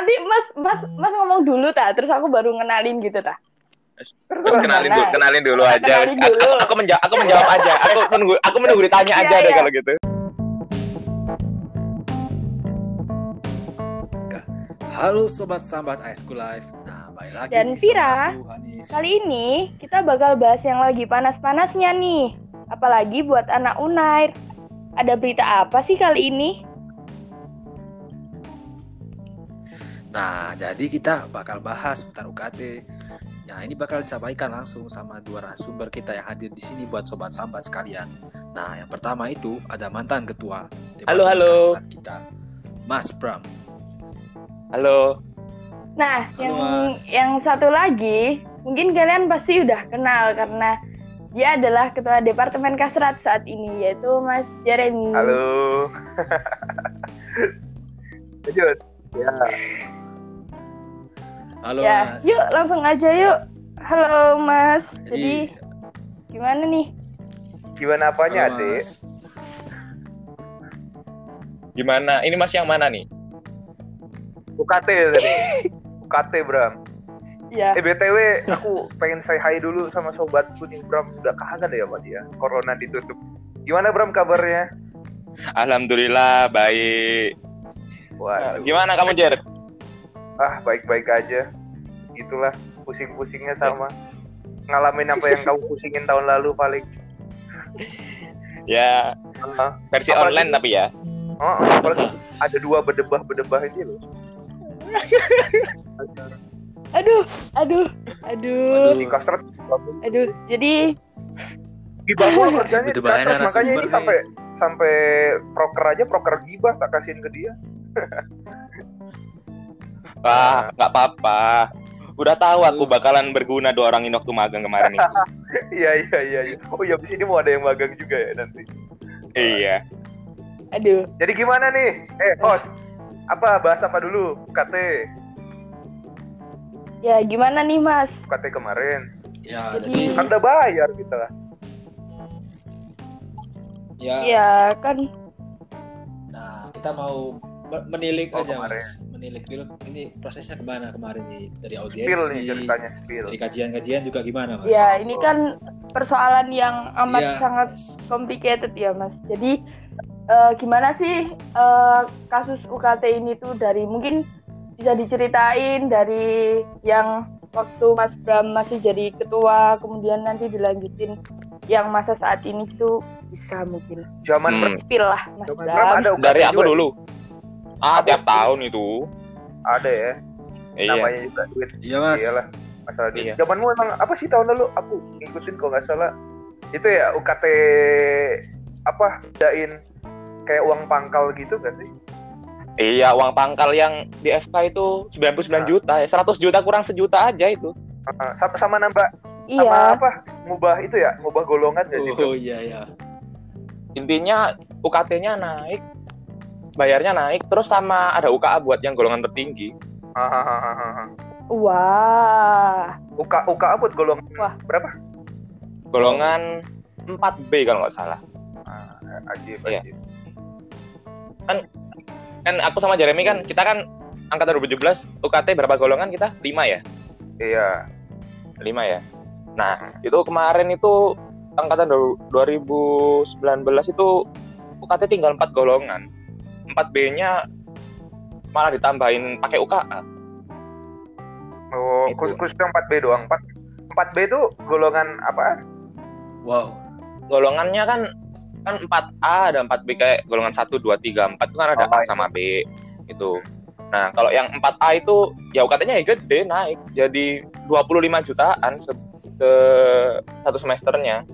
nanti Mas Mas Mas ngomong dulu ta, terus aku baru ngenalin gitu ta. Terus kenalin dulu, kenalin dulu aja. kenalin Aku, dulu. aku, aku menjawab, aku menjawab aja. Aku menunggu, aku menunggu ditanya aja Iya, deh iya. kalau gitu. Halo sobat sambat iSchool Live. Nah, balik lagi Dan Vira. Kali ini kita bakal bahas yang lagi panas-panasnya nih. Apalagi buat anak Unair. Ada berita apa sih kali ini? Nah, jadi kita bakal bahas seputar UKT. Nah, ini bakal disampaikan langsung sama dua narasumber kita yang hadir di sini buat sobat sambat sekalian. Nah, yang pertama itu ada mantan ketua Halo, Departemen halo. Kita, Mas Bram. Halo. Nah, Halo, yang Mas. yang satu lagi, mungkin kalian pasti udah kenal karena dia adalah ketua Departemen Kasrat saat ini, yaitu Mas Jeremy. Halo. Lanjut. Ya. Halo, Ya, Mas. yuk langsung aja yuk. Halo Mas. Jadi, Jadi gimana nih? Gimana apanya, halo, Adik? Mas. Gimana? Ini Mas yang mana nih? UKT tadi. UKT, Bram. Ya. Eh, BTW, aku pengen say hi dulu sama sobatku nih, Bram. Udah kangen ya sama dia. Corona ditutup. Gimana, Bram, kabarnya? Alhamdulillah baik. Wah, Gimana kamu Jer? Ah, baik-baik aja. Itulah, pusing-pusingnya sama. Ngalamin apa yang kamu pusingin tahun lalu paling. Ya Ah, versi Apalagi- online tapi ya. Oh, apalagi ada dua bedebah-bedebah ini loh. Aduh, aduh, aduh. Di kastrat aduh. Jadi gibah gua kerjanya di kastrat, makanya ini sampai sampai proker aja proker gibah tak kasihin ke dia. Wah, nggak apa-apa. Udah tahu aku bakalan berguna dua orang ini waktu magang kemarin nih. Iya iya iya. iya. Oh iya, abis ini mau ada yang magang juga ya nanti. iya. aduh. Jadi gimana nih? Eh, host. Apa bahas apa dulu? UKT. Ya gimana nih Mas? UKT kemarin. Ya, Jadi- Kan udah bayar kita. ya, Ya kan nah kita mau menilik Oh, aja, kemarin. Mas. Menilik dulu ini prosesnya ke mana kemarin nih dari Spill nih audiensi, ceritanya, spill. dari kajian-kajian juga gimana, Mas? ya ini kan persoalan yang amat Iya. sangat complicated ya Mas. Jadi eh, gimana sih eh, kasus UKT ini tuh dari mungkin bisa diceritain dari yang waktu Mas Bram masih jadi ketua, kemudian nanti dilanjutin yang masa saat ini tuh bisa mungkin Zaman Hmm. Spill lah Mas zaman Bram. Bram ada UKT Dari aku juga? dulu. Ah, tiap tahun itu. Ada ya. Iya. Namanya juga duit. Iya, Mas. Iyalah. Masalah duit. Iya. Zamanmu emang apa sih tahun lalu? Aku ngikutin kok nggak salah. Itu ya UKT apa? Dain kayak uang pangkal gitu gak sih? Iya, uang pangkal yang di FK itu 99 Nah. juta ya. 100 juta kurang sejuta aja itu. Ah, sama sama nambah sama Iya. apa? Ngubah itu ya, ngubah golongan ya gitu. Oh iya ya. Intinya UKT-nya naik, bayarnya naik, terus sama ada UKA buat yang golongan tertinggi. Ah, ah, ah, ah, ah. Wah. UK UK buat golongan Wah. berapa? Golongan 4B kalau nggak salah. Ah, ajib, Iya. ajib. Kan aku sama Jeremy kan, kita kan angkatan 2017, UKT berapa golongan kita? 5 ya? Iya. 5 ya. Nah, itu kemarin itu angkatan du- 2019 itu UKT tinggal 4 golongan. 4B-nya malah ditambahin pakai UKA. Oh, Itu. khusus, khusus yang 4B doang. 4 4B itu golongan apa? Wow. Golongannya kan kan 4A ada 4B kayak golongan 1 2 3 4 itu kan ada Oh, A sama B itu. Nah, kalau yang 4A itu ya UKT-nya ya gede naik jadi 25 jutaan se, se- satu semesternya.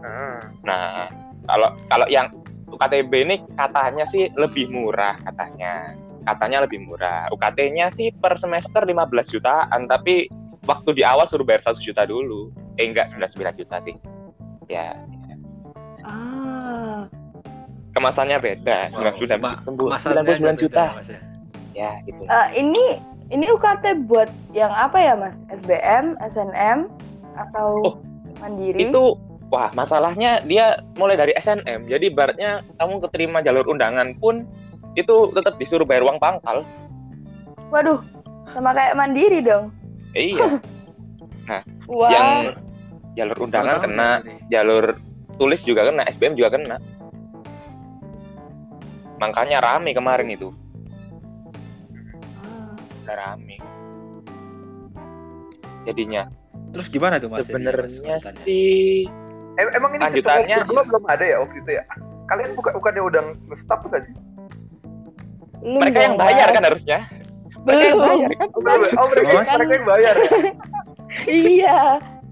Hmm. Nah, kalau kalau yang UKTB ini katanya sih lebih murah katanya. Katanya lebih murah. UKT-nya sih per semester 15 jutaan, tapi waktu di awal suruh bayar 1 juta dulu. Eh enggak, 99 juta sih. Ya, Ah. kemasannya beda. Wow, 99 cuma sembu- kemasannya 99 aja juta. beda, ya. Ya, gitu. Eh, ini ini UKT buat yang apa ya Mas? SBM, SNM atau Oh, mandiri? Itu wah, masalahnya dia mulai dari SNM. Jadi ibaratnya kamu keterima jalur undangan pun itu tetap disuruh bayar uang pangkal. Waduh, sama kayak mandiri dong. Eh, iya Wah, yang jalur undangan kena jalur tulis juga kena SBM juga kena makanya rame kemarin itu udah rame jadinya Terus gimana tuh Mas? Sebenarnya sih Em- emang ini Lanjutannya- berdua belum ada ya waktu itu ya? Kalian bukan bukannya udah nge-stop nggak sih? mereka yang bayar kan harusnya mereka yang Belum. bayar kan Oh, belum. oh mereka, mereka yang bayar ya? iya,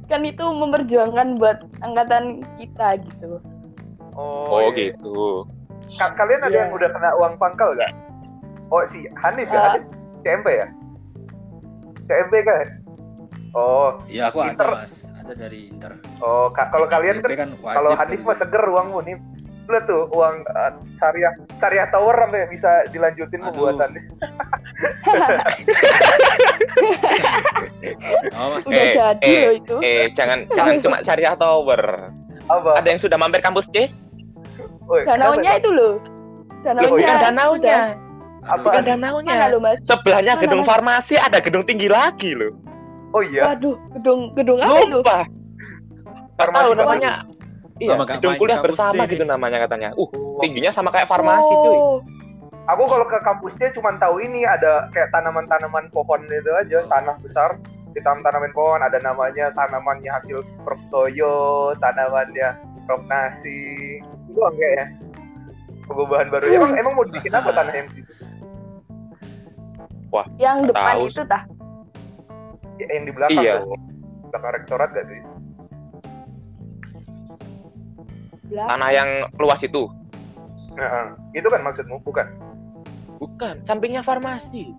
kan itu memperjuangkan buat angkatan kita gitu. Oh, oh iya. gitu Ka- kalian ada Iya. yang udah kena uang pangkal nggak? Oh si Hanif ya? Ah. Hanif CMP ya? CMP kan? Oh, Iya aku ada Inter. Mas, ada dari Inter. oh ka- kalau kalian kan kan kalau Hanif dari- mah seger uangmu nih. Lihat tuh uang uh, syariah syariah tower sampai bisa dilanjutin Aduh. pembuatannya. Oh, Mas. Udah Eh, jadi eh, loh itu. eh jangan jangan cuma syariah tower Apa? ada yang sudah mampir kampus C Woi, Danaunya itu loh. Danaunya. bukan danaunya Udah. Apa? bukan Mana danaunya lo mas? sebelahnya Mana, gedung Mas? farmasi ada gedung tinggi lagi loh Oh iya. Waduh, gedung gedung apa itu? Farmasi tahu namanya. Iya, Lama gak gedung kuliah bersama C gitu namanya katanya. Uh, tingginya sama kayak farmasi cuy. Oh, Aku kalau ke kampusnya cuma tahu ini ada kayak tanaman-tanaman pohon itu aja, tanah besar ditanam-tanamin pohon, ada namanya tanamannya hasil Prof Toyo, tanamannya Prof Nasi. Itu doang kayaknya. Perubahan baru. Emang emang mau dibikin apa tanah yang di situ? yang depan tahu itu tah. Ya, yang di belakang Iya. tuh. Belakang rektorat gak sih? Belakang. Tanah yang luas itu. Nah, itu kan maksudmu bukan? Bukan, sampingnya farmasi.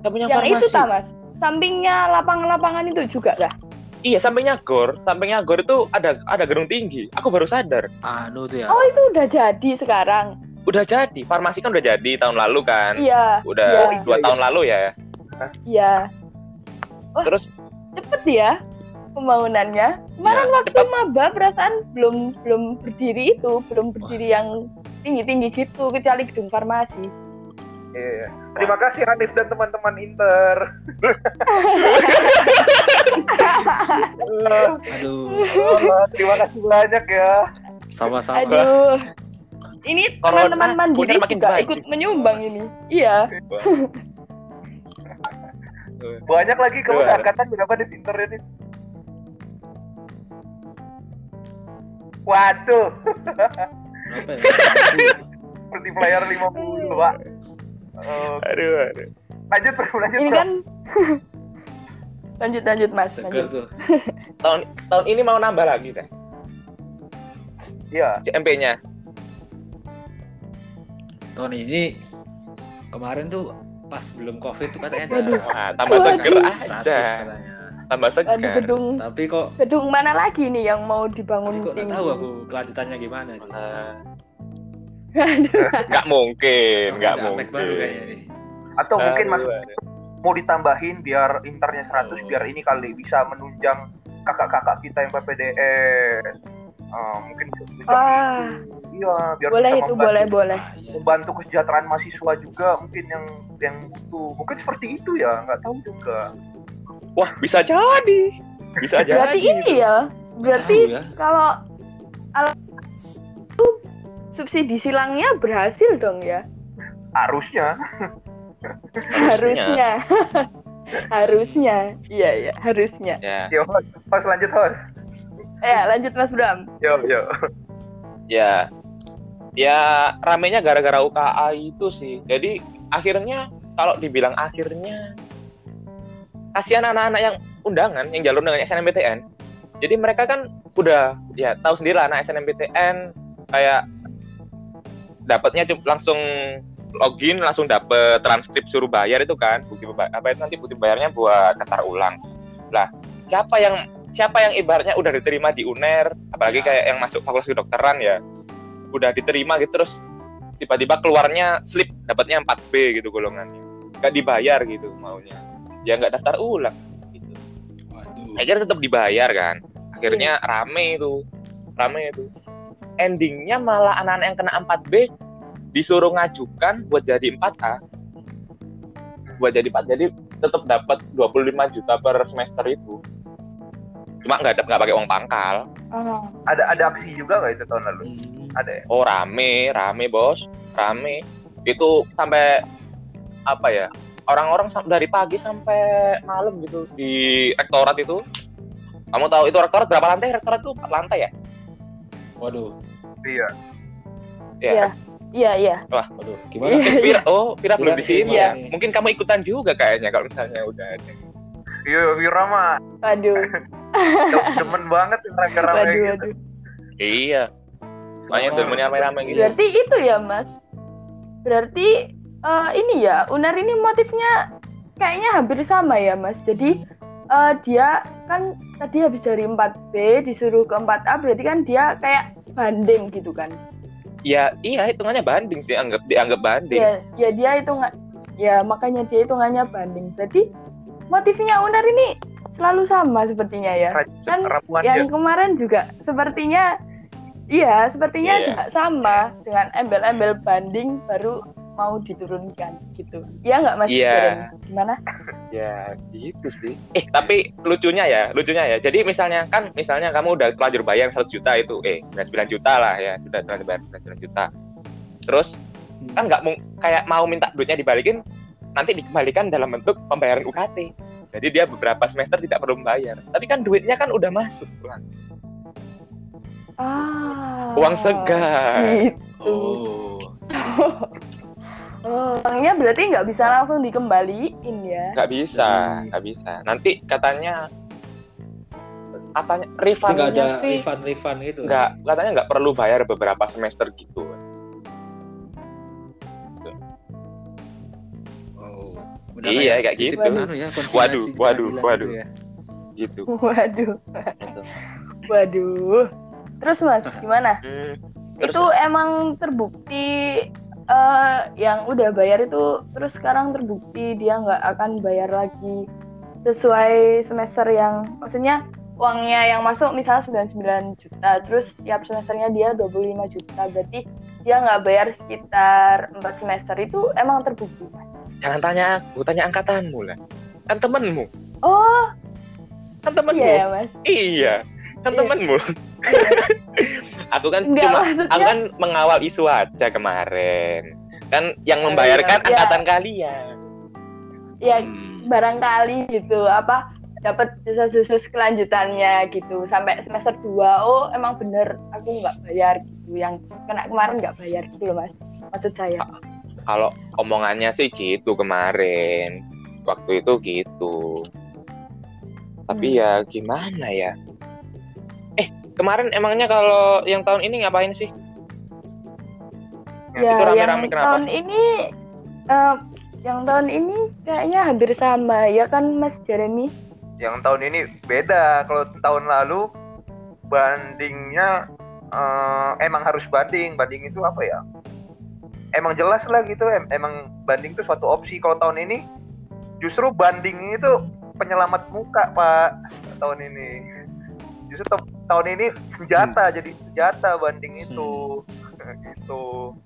Sampingnya Yang farmasi. itu tah mas. Sampingnya lapangan-lapangan itu juga kah? Iya, sampingnya gor. Sampingnya gor itu ada ada gedung tinggi. Aku baru sadar. Anu tuh ya. Oh itu udah jadi sekarang. Udah jadi. Farmasi kan udah jadi tahun lalu kan. Iya, Udah Iya. dua Iya, tahun lalu ya. iya. Wah. Terus Cepet ya pembangunannya. Kemarin Iya, waktu maba perasaan belum belum berdiri itu, belum berdiri yang tinggi-tinggi gitu kecuali gedung farmasi. Iya. iya. Terima kasih Hanif dan teman-teman Inter. Aduh, Oh, terima kasih banyak ya. sama-sama. Aduh. Ini teman-teman mandiri juga ikut menyumbang ini. Iya. Banyak lagi kamu seangkatan berapa di Inter ini? Waduh, ya? multiplayer 50, Pak. Oh, aduh, aduh. lanjut, Bro, lanjut, Ini Bro. kan lanjut lanjut Mas. Seger Lanjut. tuh. Tahun tahun ini mau nambah lagi kan Iya, CMP-nya. Tahun ini kemarin tuh pas belum covid tuh katanya Waduh. Wah, tambah Waduh. seger 100 aja. katanya. Tambah Aduh seger. gedung Tapi kok gedung mana lagi nih yang mau tapi dibangun kok nggak tinggi? tahu aku kelanjutannya gimana Aduh. nggak mungkin, Atau nggak ada mungkin. Baru kayaknya nih. atau mungkin Aduh, Mas mau ditambahin biar internya 100 Oh. biar ini kali bisa menunjang kakak-kakak kita yang PPDS. Ah, mungkin bisa Wah. Iya biar boleh bisa itu membantu, boleh boleh. Ah, iya. membantu kesejahteraan mahasiswa juga mungkin yang yang butuh mungkin seperti itu ya nggak tahu juga Wah, bisa jadi. Bisa jadi. Berarti ini ya. Berarti Tahu ya. kalau alat itu subsidi silangnya berhasil dong ya. harusnya Harusnya. harusnya. Iya iya, harusnya. Ya, yo host lanjut host Ya, lanjut Mas Bram. yo yo ya. Ya, ramenya gara-gara UKA itu sih. Jadi, akhirnya kalau dibilang akhirnya kasihan anak-anak yang undangan yang jalur dengan SNMPTN. Jadi mereka kan udah ya tahu sendiri lah anak SNMPTN kayak dapatnya langsung login langsung dapet transkrip suruh bayar itu kan bukti apa itu nanti bukti bayarnya buat daftar ulang lah siapa yang siapa yang ibaratnya udah diterima di UNER apalagi Ya. kayak yang masuk fakultas kedokteran ya udah diterima gitu terus tiba-tiba keluarnya slip dapatnya 4B gitu golongannya. Nggak dibayar gitu maunya. Ya nggak daftar ulang gitu. Waduh. akhirnya tetap dibayar kan. Akhirnya rame itu. Rame itu. Endingnya malah anak-anak yang kena 4B disuruh ngajukan buat jadi 4A buat jadi pak jadi tetap dapat 25 juta per semester itu. Cuma nggak ada nggak pakai uang pangkal. Oh. Ada ada aksi juga nggak itu tahun lalu? Hmm. Ada ya? oh rame rame bos rame itu sampai apa ya orang-orang dari pagi sampai malam gitu di rektorat itu kamu tahu itu rektorat berapa lantai rektorat itu empat lantai ya Waduh, Iya. ya Iya. Iya, iya. waduh. Gimana? Iya. Vira, oh Vira belum di sini Iya. ya mungkin kamu ikutan juga kayaknya kalau misalnya udah ada Iya, Wira mah Waduh. dem- demen banget yang rame-rame gitu. iya makanya Oh, demennya rame-rame gitu Berarti itu ya, Mas. Berarti eh, ini ya, Unar ini motifnya kayaknya hampir sama ya, Mas. Jadi eh, dia kan tadi habis dari 4B disuruh ke 4A, berarti kan dia kayak banding gitu kan. ya iya hitungannya banding sih anggap dianggap banding Ya, ya dia itu nggak ya makanya dia hitungannya banding. Berarti motifnya Unar ini selalu sama sepertinya ya. Kan yang ya. kemarin juga sepertinya iya sepertinya Iya. juga sama dengan embel-embel banding baru mau diturunkan gitu iya nggak mas Iya. Gimana Ya gitu sih. Eh tapi lucunya ya, lucunya ya. Jadi misalnya kan, misalnya kamu udah terlanjur bayar 100 juta itu, eh 99 juta lah ya, sudah terlanjur bayar 99 juta. Terus kan nggak mau kayak mau minta duitnya dibalikin, nanti dikembalikan dalam bentuk pembayaran UKT. Jadi dia beberapa semester tidak perlu membayar. Tapi kan duitnya kan udah masuk, Bang. Ah uang segar. gitu Oh. oh, uangnya berarti nggak bisa langsung dikembaliin ya Nggak bisa, Hmm. nggak bisa. Nanti katanya katanya Tapi nggak ada sih refund refund gitu. nggak katanya nggak perlu bayar beberapa semester gitu. Oh. Iya, kayak Titip gitu. anu ya, konfirmasi Waduh, di waduh, pengadilan waduh. gitu ya. Gitu. waduh Gitu. waduh terus mas gimana. Terus- itu emang terbukti eh, yang udah bayar itu terus sekarang terbukti dia nggak akan bayar lagi sesuai semester yang maksudnya uangnya yang masuk misalnya 99 juta terus tiap semesternya dia 25 juta berarti dia nggak bayar sekitar 4 semester itu emang terbukti? Jangan tanya aku, tanya angkatanmu lah. Kan temenmu, oh kan temenmu. iya ya mas Iya, kan Iya. temenmu. aku kan Enggak, cuma maksudnya- aku kan mengawal isu aja kemarin. Kan yang membayarkan iya. angkatan kalian. ya Hmm. barangkali gitu apa dapat desas-desus kelanjutannya gitu sampai semester 2 oh emang bener aku nggak bayar gitu yang kena kemarin nggak bayar gitu loh mas maksud saya Kalau omongannya sih gitu kemarin. Waktu itu gitu. Tapi Hmm. ya gimana ya? Kemarin emangnya kalau yang tahun ini ngapain sih? ya itu yang rame-rame kenapa? tahun ini eh, yang tahun ini kayaknya hampir sama ya kan mas Jeremy Yang tahun ini beda. Kalau tahun lalu bandingnya eh, emang harus banding. Banding itu apa ya? Emang jelas lah gitu. Em- emang banding itu suatu opsi. Kalau tahun ini justru banding itu penyelamat muka pak tahun ini. Justru ta- tahun ini senjata jadi senjata banding itu. Gitu.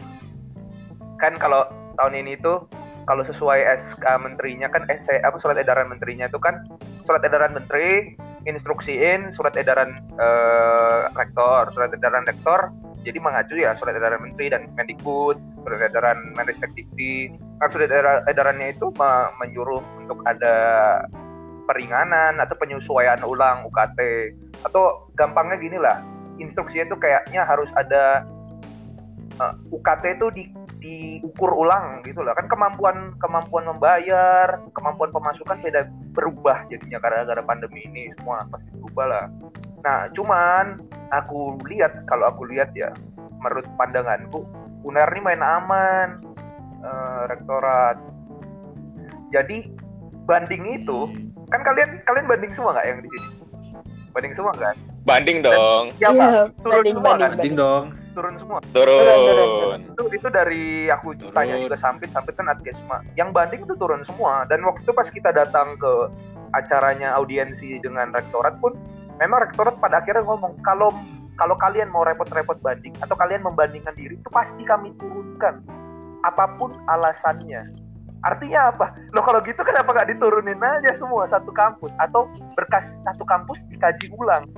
Kan kalau tahun ini itu kalau sesuai SK menterinya kan eh, saya- apa surat edaran menterinya itu kan surat edaran menteri instruksiin surat edaran eh, rektor surat edaran rektor jadi mengacu ya surat edaran menteri dan Mendikbud surat edaran Menristekdikti nah, surat edaran, edarannya itu me- menyuruh untuk ada peringanan atau penyesuaian ulang UKT atau gampangnya gini lah instruksinya itu kayaknya harus ada eh, UKT itu di diukur ulang gitu lah. Kan kemampuan kemampuan membayar kemampuan pemasukan beda berubah jadinya gara-gara pandemi ini semua pasti berubah lah. Nah cuman aku lihat kalau aku lihat ya menurut pandanganku UNER ini main aman eh, rektorat. Jadi banding itu kan kalian kalian banding semua nggak yang di sini? Banding semua kan? Banding dong, siapa? Iya, turun banding, semua banding, kan? Penting dong. turun semua. Turun, turun, turun. itu itu dari aku Turun. tanya juga sampit sampit kan adgesma yang banding itu turun semua. Dan waktu itu pas kita datang ke acaranya audiensi dengan rektorat pun memang rektorat pada akhirnya ngomong kalau kalau kalian mau repot-repot banding atau kalian membandingkan diri itu pasti kami turunkan apa pun alasannya Artinya apa? Loh kalau gitu kenapa nggak diturunin aja semua satu kampus atau berkas satu kampus dikaji ulang,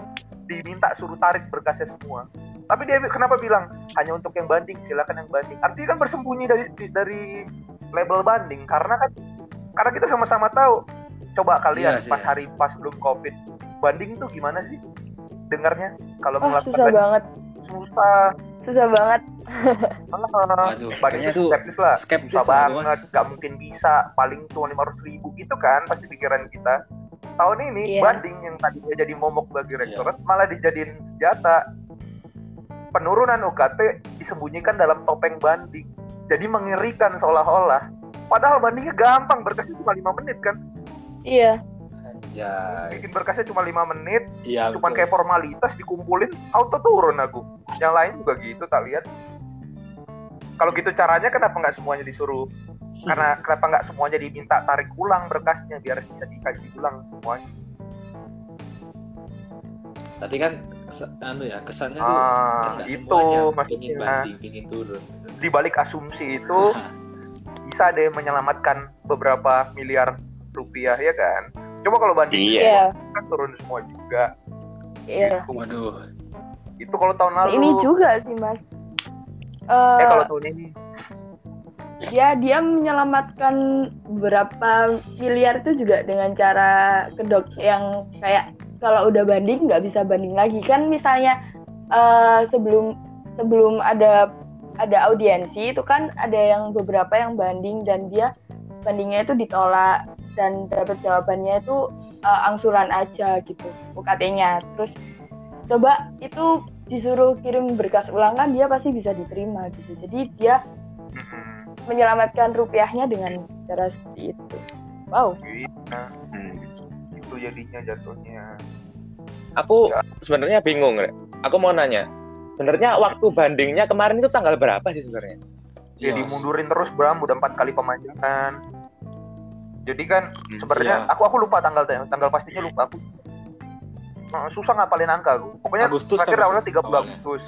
diminta suruh tarik berkasnya semua. Tapi dia kenapa bilang hanya untuk yang banding, silakan yang banding. Artinya kan bersembunyi dari dari label banding karena kan karena kita sama-sama tahu. Coba kalian Iya sih, pas ya. hari pas belum covid banding tuh gimana sih dengarnya? Kalau melakukan susah banding, banget. susah. Susah banget. Ah, Waduh, kayaknya tuh tuh skeptis lah skeptis susah lah, Mas. banget, nggak mungkin bisa, paling cuma lima ribu gitu kan, pasti pikiran kita. Tahun ini Iya. banding yang tadinya jadi momok bagi rektorat malah dijadiin senjata. Penurunan UKT disembunyikan dalam topeng banding. Jadi mengerikan seolah-olah. Padahal bandingnya gampang, berkasnya cuma lima menit kan. Iya. Anjay. Bikin berkasnya cuma lima menit, Iya, cuman betul. kayak formalitas dikumpulin, auto turun aku. Yang lain juga gitu, tak lihat. Kalau gitu caranya kenapa nggak semuanya disuruh karena kenapa nggak semuanya diminta tarik ulang berkasnya biar bisa dikasih ulang semuanya Tapi kan anu ya, kesannya tuh ah kan nggak itu semuanya maksudnya banding, pengen turun. di balik asumsi itu bisa deh menyelamatkan beberapa miliar rupiah ya kan coba kalau banding Iya. Iya. kan turun semua juga Iya. Itu- Waduh. itu kalau tahun lalu Ini juga sih, Mas. Eh Eh, kalau tahun ini dia dia menyelamatkan beberapa miliar itu juga dengan cara kedok yang kayak kalau udah banding nggak bisa banding lagi. Kan misalnya eh, sebelum sebelum ada ada audiensi itu kan ada yang beberapa yang banding dan dia bandingnya itu ditolak dan dapat jawabannya itu eh, angsuran aja gitu UKT-nya. Terus coba itu disuruh kirim berkas ulang kan dia pasti bisa diterima gitu jadi dia mm, menyelamatkan rupiahnya dengan cara seperti itu. Wow. iya, Hmm. itu jadinya jatuhnya Aku Ya. sebenarnya bingung, Rek. Aku mau nanya. Sebenarnya waktu bandingnya kemarin itu tanggal berapa sih sebenarnya? jadi Iya, mundurin terus Bram udah empat kali pemanjangan jadi kan Hmm, sebenarnya iya. aku aku lupa tanggal tanggal pastinya lupa aku susah ngapalin angka. Pokoknya Agustus terakhir awalnya masih 30 awalnya. Agustus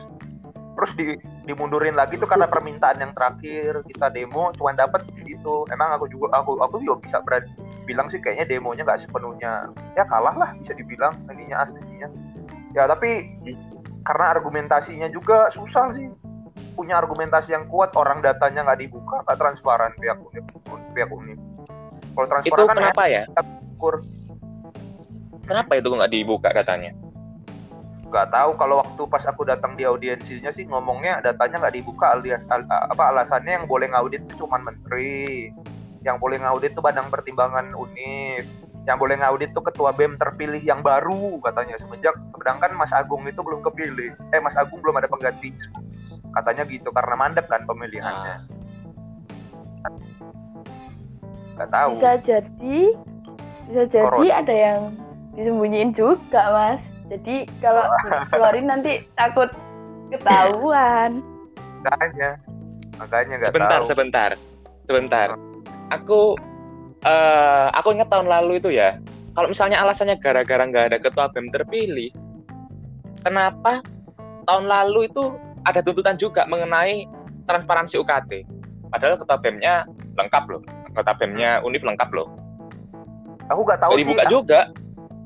terus di dimundurin lagi tuh karena permintaan yang terakhir kita demo cuma dapat gitu. Emang aku juga aku aku juga bisa berani bilang sih kayaknya demonya nggak sepenuhnya. Ya kalah lah bisa dibilang ininya aslinya. Ya tapi karena argumentasinya juga susah sih. Punya argumentasi yang kuat orang datanya nggak dibuka nggak transparan pihak unip pihak unip. Kalau Itu transparan kan kenapa ya? ukur Kenapa itu nggak dibuka katanya? nggak tahu kalau waktu pas aku datang di audiensinya sih ngomongnya datanya nggak dibuka alias al- apa alasannya yang boleh ngaudit itu cuma menteri. Yang boleh ngaudit tuh badan pertimbangan univ yang boleh ngaudit tuh ketua bem terpilih yang baru katanya. Semenjak sedangkan Mas Agung itu belum kepilih. Eh Mas Agung belum ada pengganti. Katanya gitu karena mandek kan pemilihannya. Nah, nggak tahu. Bisa jadi bisa jadi Corona. ada yang disembunyiin juga, Mas. Jadi kalau keluarin nanti takut ketahuan. makanya makanya nggak Sebentar, tahu sebentar, sebentar. Aku, eh, aku ingat tahun lalu itu ya. Kalau misalnya alasannya gara-gara nggak ada ketua bem terpilih, kenapa tahun lalu itu ada tuntutan juga mengenai transparansi UKT? Padahal ketua bemnya lengkap loh, ketua bemnya univ lengkap loh. aku nggak tahu sih dibuka juga.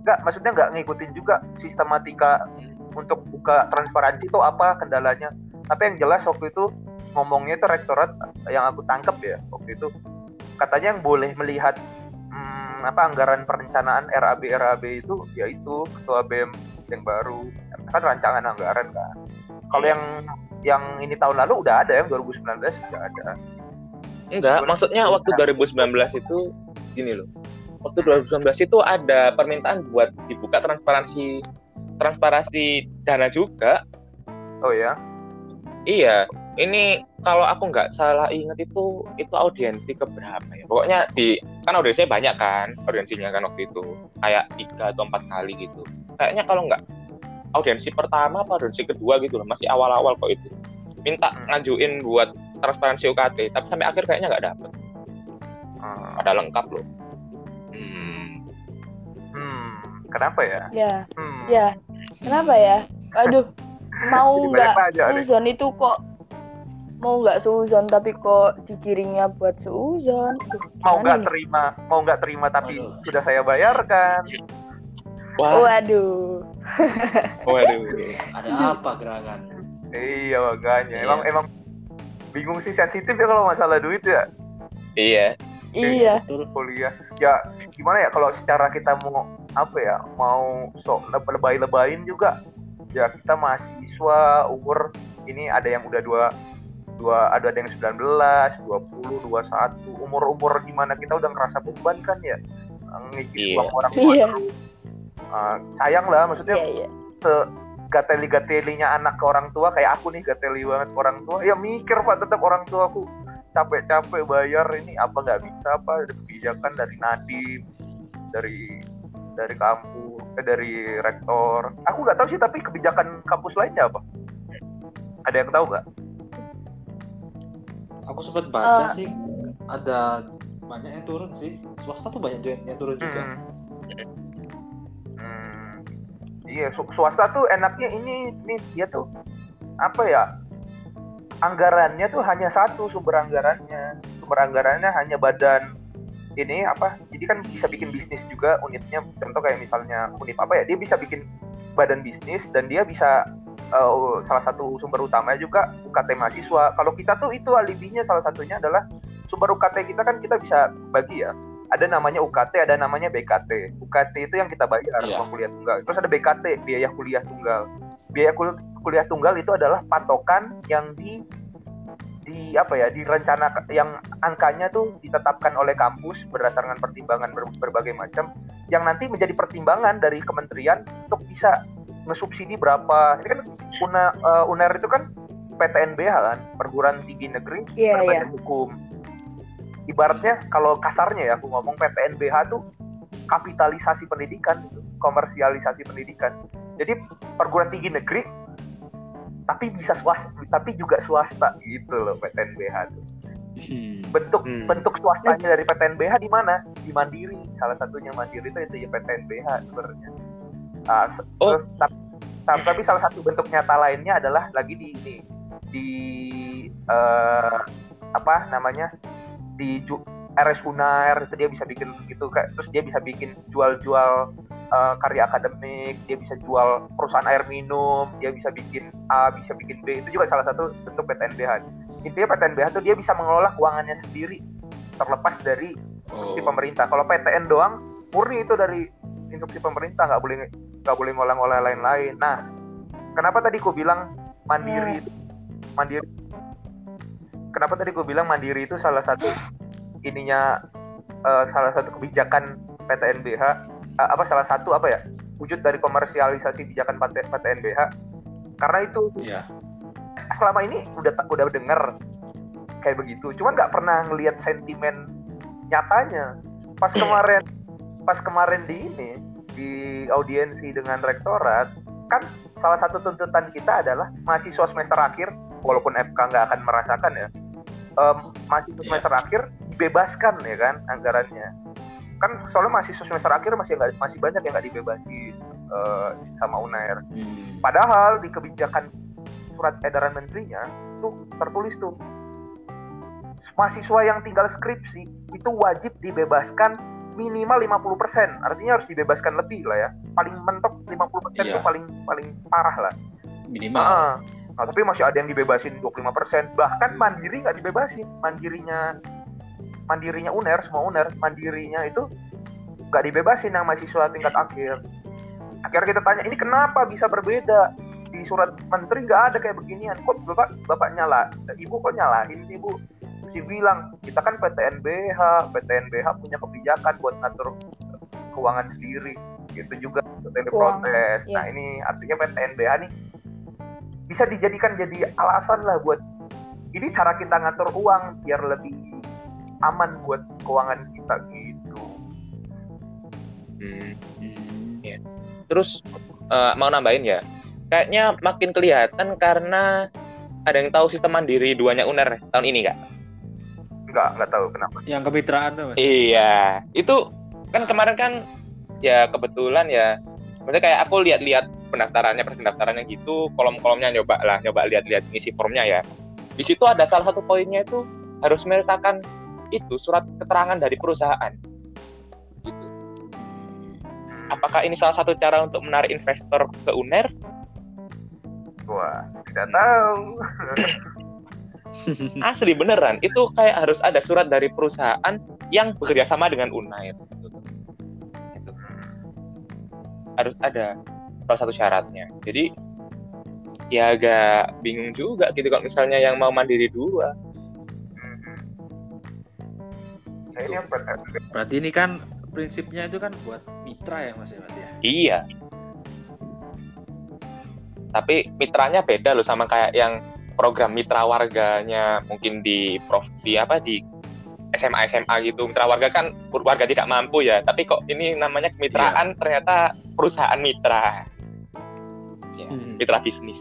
Nggak maksudnya nggak ngikutin juga sistematika untuk buka transparansi itu apa kendalanya. Tapi yang jelas waktu itu ngomongnya itu rektorat yang aku tangkap ya waktu itu. Katanya yang boleh melihat hmm, apa anggaran perencanaan RAB RAB itu yaitu ketua BEM yang baru. Kan rancangan anggaran kan. Kalau yang yang ini tahun lalu udah ada yang 2019 udah ada. Enggak, maksudnya waktu 2019 itu gini loh. Waktu 2019 itu ada permintaan buat dibuka transparansi transparansi dana juga. oh ya Iya, ini kalau aku nggak salah ingat itu itu audiensi keberapa ya? Pokoknya di kan audiensinya banyak kan, audiensinya kan waktu itu kayak tiga atau empat kali gitu. Kayaknya kalau nggak audiensi pertama apa audiensi kedua gitu loh, masih awal-awal kok itu. Minta Hmm. ngajuin buat transparansi UKT, tapi sampai akhir kayaknya nggak dapet. Hmm. Ada lengkap loh. Hmm. hmm kenapa ya Ya, hmm. ya. Kenapa ya? Aduh, mau nggak season itu kok mau nggak seuzon tapi kok dikiringnya buat seuzon Duh, mau nggak terima mau nggak terima tapi Waduh. sudah saya bayarkan Wah, waduh waduh. Ada apa gerangan? iya makanya Iya. emang emang bingung sih sensitif ya kalau masalah duit ya Iya. Iya Betul. kuliah ya gimana ya kalau secara kita mau apa ya mau sok lebay-lebayin juga ya kita mahasiswa umur ini ada yang udah dua dua ada ada yang 19, 20, 21 umur-umur di mana kita udah ngerasa beban kan ya ngikis Iya. uang orang tua Iya. terus. Ah, sayang lah maksudnya iya iya gateli-gatelinya anak ke orang tua kayak aku nih gateli banget ke orang tua ya mikir pak tetap orang tua aku capek-capek bayar ini apa nggak bisa apa ada kebijakan dari Nadim dari dari kampus eh, dari rektor aku nggak tahu sih tapi kebijakan kampus lainnya apa ada yang tahu nggak Aku sempat baca Eh. sih ada banyak yang turun sih. Swasta tuh banyak juga yang turun juga. Hmm. Hmm. Iya, su- swasta tuh enaknya ini nih dia tuh apa ya? Anggarannya tuh hanya satu sumber anggarannya. Sumber anggarannya hanya badan ini apa? Jadi kan bisa bikin bisnis juga unitnya. Contoh kayak misalnya unit apa ya? Dia bisa bikin badan bisnis dan dia bisa eh, salah satu sumber utamanya juga UKT mahasiswa. Kalau kita tuh itu alibinya salah satunya adalah sumber UKT kita kan kita bisa bagi ya ada namanya UKT, ada namanya BKT. UKT itu yang kita bayar uang kuliah tunggal. Terus ada BKT, biaya kuliah tunggal. Biaya kul- kuliah tunggal itu adalah patokan yang di di apa ya direncanakan yang angkanya tuh ditetapkan oleh kampus berdasarkan pertimbangan ber- berbagai macam yang nanti menjadi pertimbangan dari kementerian untuk bisa ngesubsidi berapa. Ini kan Una, eh, UNER itu kan PTNBH kan perguruan tinggi negeri Iya, berbadan hukum. Ibaratnya kalau kasarnya ya aku ngomong PTNBH tuh kapitalisasi pendidikan komersialisasi pendidikan. Jadi perguruan tinggi negeri tapi bisa swasta tapi juga swasta gitu loh PTNBH tuh Hmm. bentuk Hmm. bentuk swastanya dari PTNBH di mana di Mandiri salah satunya Mandiri itu itu ya PTNBH sebenarnya se- Oh. terus tap- tap- tapi salah satu bentuk nyata lainnya adalah lagi di ini di eh, apa namanya di ju- RS Unair itu dia bisa bikin gitu kayak terus dia bisa bikin jual-jual eh, karya akademik dia bisa jual perusahaan air minum dia bisa bikin A bisa bikin B itu juga salah satu bentuk PTNBH intinya PTNBH tuh dia bisa mengelola keuangannya sendiri terlepas dari Oh. instruksi pemerintah. Kalau PTN doang murni itu dari instruksi pemerintah nggak boleh nggak boleh ngolah-ngolah lain-lain. Nah kenapa tadi ku bilang mandiri? Itu mandiri. Kenapa tadi ku bilang mandiri itu salah satu ininya eh, salah satu kebijakan PTNBH eh, apa salah satu apa ya wujud dari komersialisasi kebijakan PT PTNBH karena itu Iya. selama ini udah udah dengar kayak begitu. Cuman nggak pernah ngelihat sentimen nyatanya. Pas kemarin pas kemarin di ini di audiensi dengan rektorat kan salah satu tuntutan kita adalah mahasiswa semester akhir walaupun FK nggak akan merasakan ya em, mahasiswa Iya. semester akhir dibebaskan ya kan anggarannya kan soalnya mahasiswa semester akhir masih nggak masih banyak yang nggak dibebasin eh, sama UNER Hmm. Padahal di kebijakan surat edaran menterinya tuh tertulis tuh mahasiswa yang tinggal skripsi itu wajib dibebaskan minimal 50%. Artinya harus dibebaskan lebih lah ya. Paling mentok 50% itu Iya. paling paling parah lah. Minimal. Ah, Nah, tapi masih ada yang dibebasin 25%. Bahkan mandiri nggak dibebasin. Mandirinya mandirinya UNER, semua UNER, mandirinya itu nggak dibebasin yang mahasiswa tingkat akhir. Akhirnya kita tanya, ini kenapa bisa berbeda? Di surat menteri nggak ada kayak beginian. Kok bapak bapak nyala? Ibu kok nyalain sih ibu? Si bilang kita kan PTNBH, PTNBH punya kebijakan buat ngatur keuangan sendiri. Gitu juga PTN Keuangan, protes. iya. Nah ini artinya PTNBH nih bisa dijadikan jadi alasan lah buat ini cara kita ngatur uang biar lebih aman buat keuangan kita gitu. Hmm. Hmm. Terus eh, mau nambahin ya, kayaknya makin kelihatan karena ada yang tahu sistem mandiri duanya UNER tahun ini nggak? Nggak nggak tahu kenapa. Yang kemitraan tuh mas. Iya, itu kan kemarin kan ya kebetulan ya, maksudnya kayak aku lihat-lihat pendaftarannya, pendaftarannya gitu, kolom-kolomnya nyoba lah, nyoba lihat-lihat ngisi formnya ya. di situ ada salah satu poinnya itu harus menyertakan itu surat keterangan dari perusahaan gitu apakah ini salah satu cara untuk menarik investor ke UNER Wah, tidak tahu. asli beneran itu kayak harus ada surat dari perusahaan yang bekerja sama dengan Unair gitu. Gitu. harus ada salah satu syaratnya. Jadi ya agak bingung juga gitu kalau misalnya yang mau mandiri dua. Nah, ini yang ber- Berarti ini kan prinsipnya itu kan buat mitra ya Mas ya berarti ya. iya. Tapi mitranya beda loh sama kayak yang program mitra warganya mungkin di prof di apa di SMA SMA gitu. Mitra warga kan warga tidak mampu ya tapi kok ini namanya kemitraan ternyata perusahaan mitra Ya, Hmm. mitra bisnis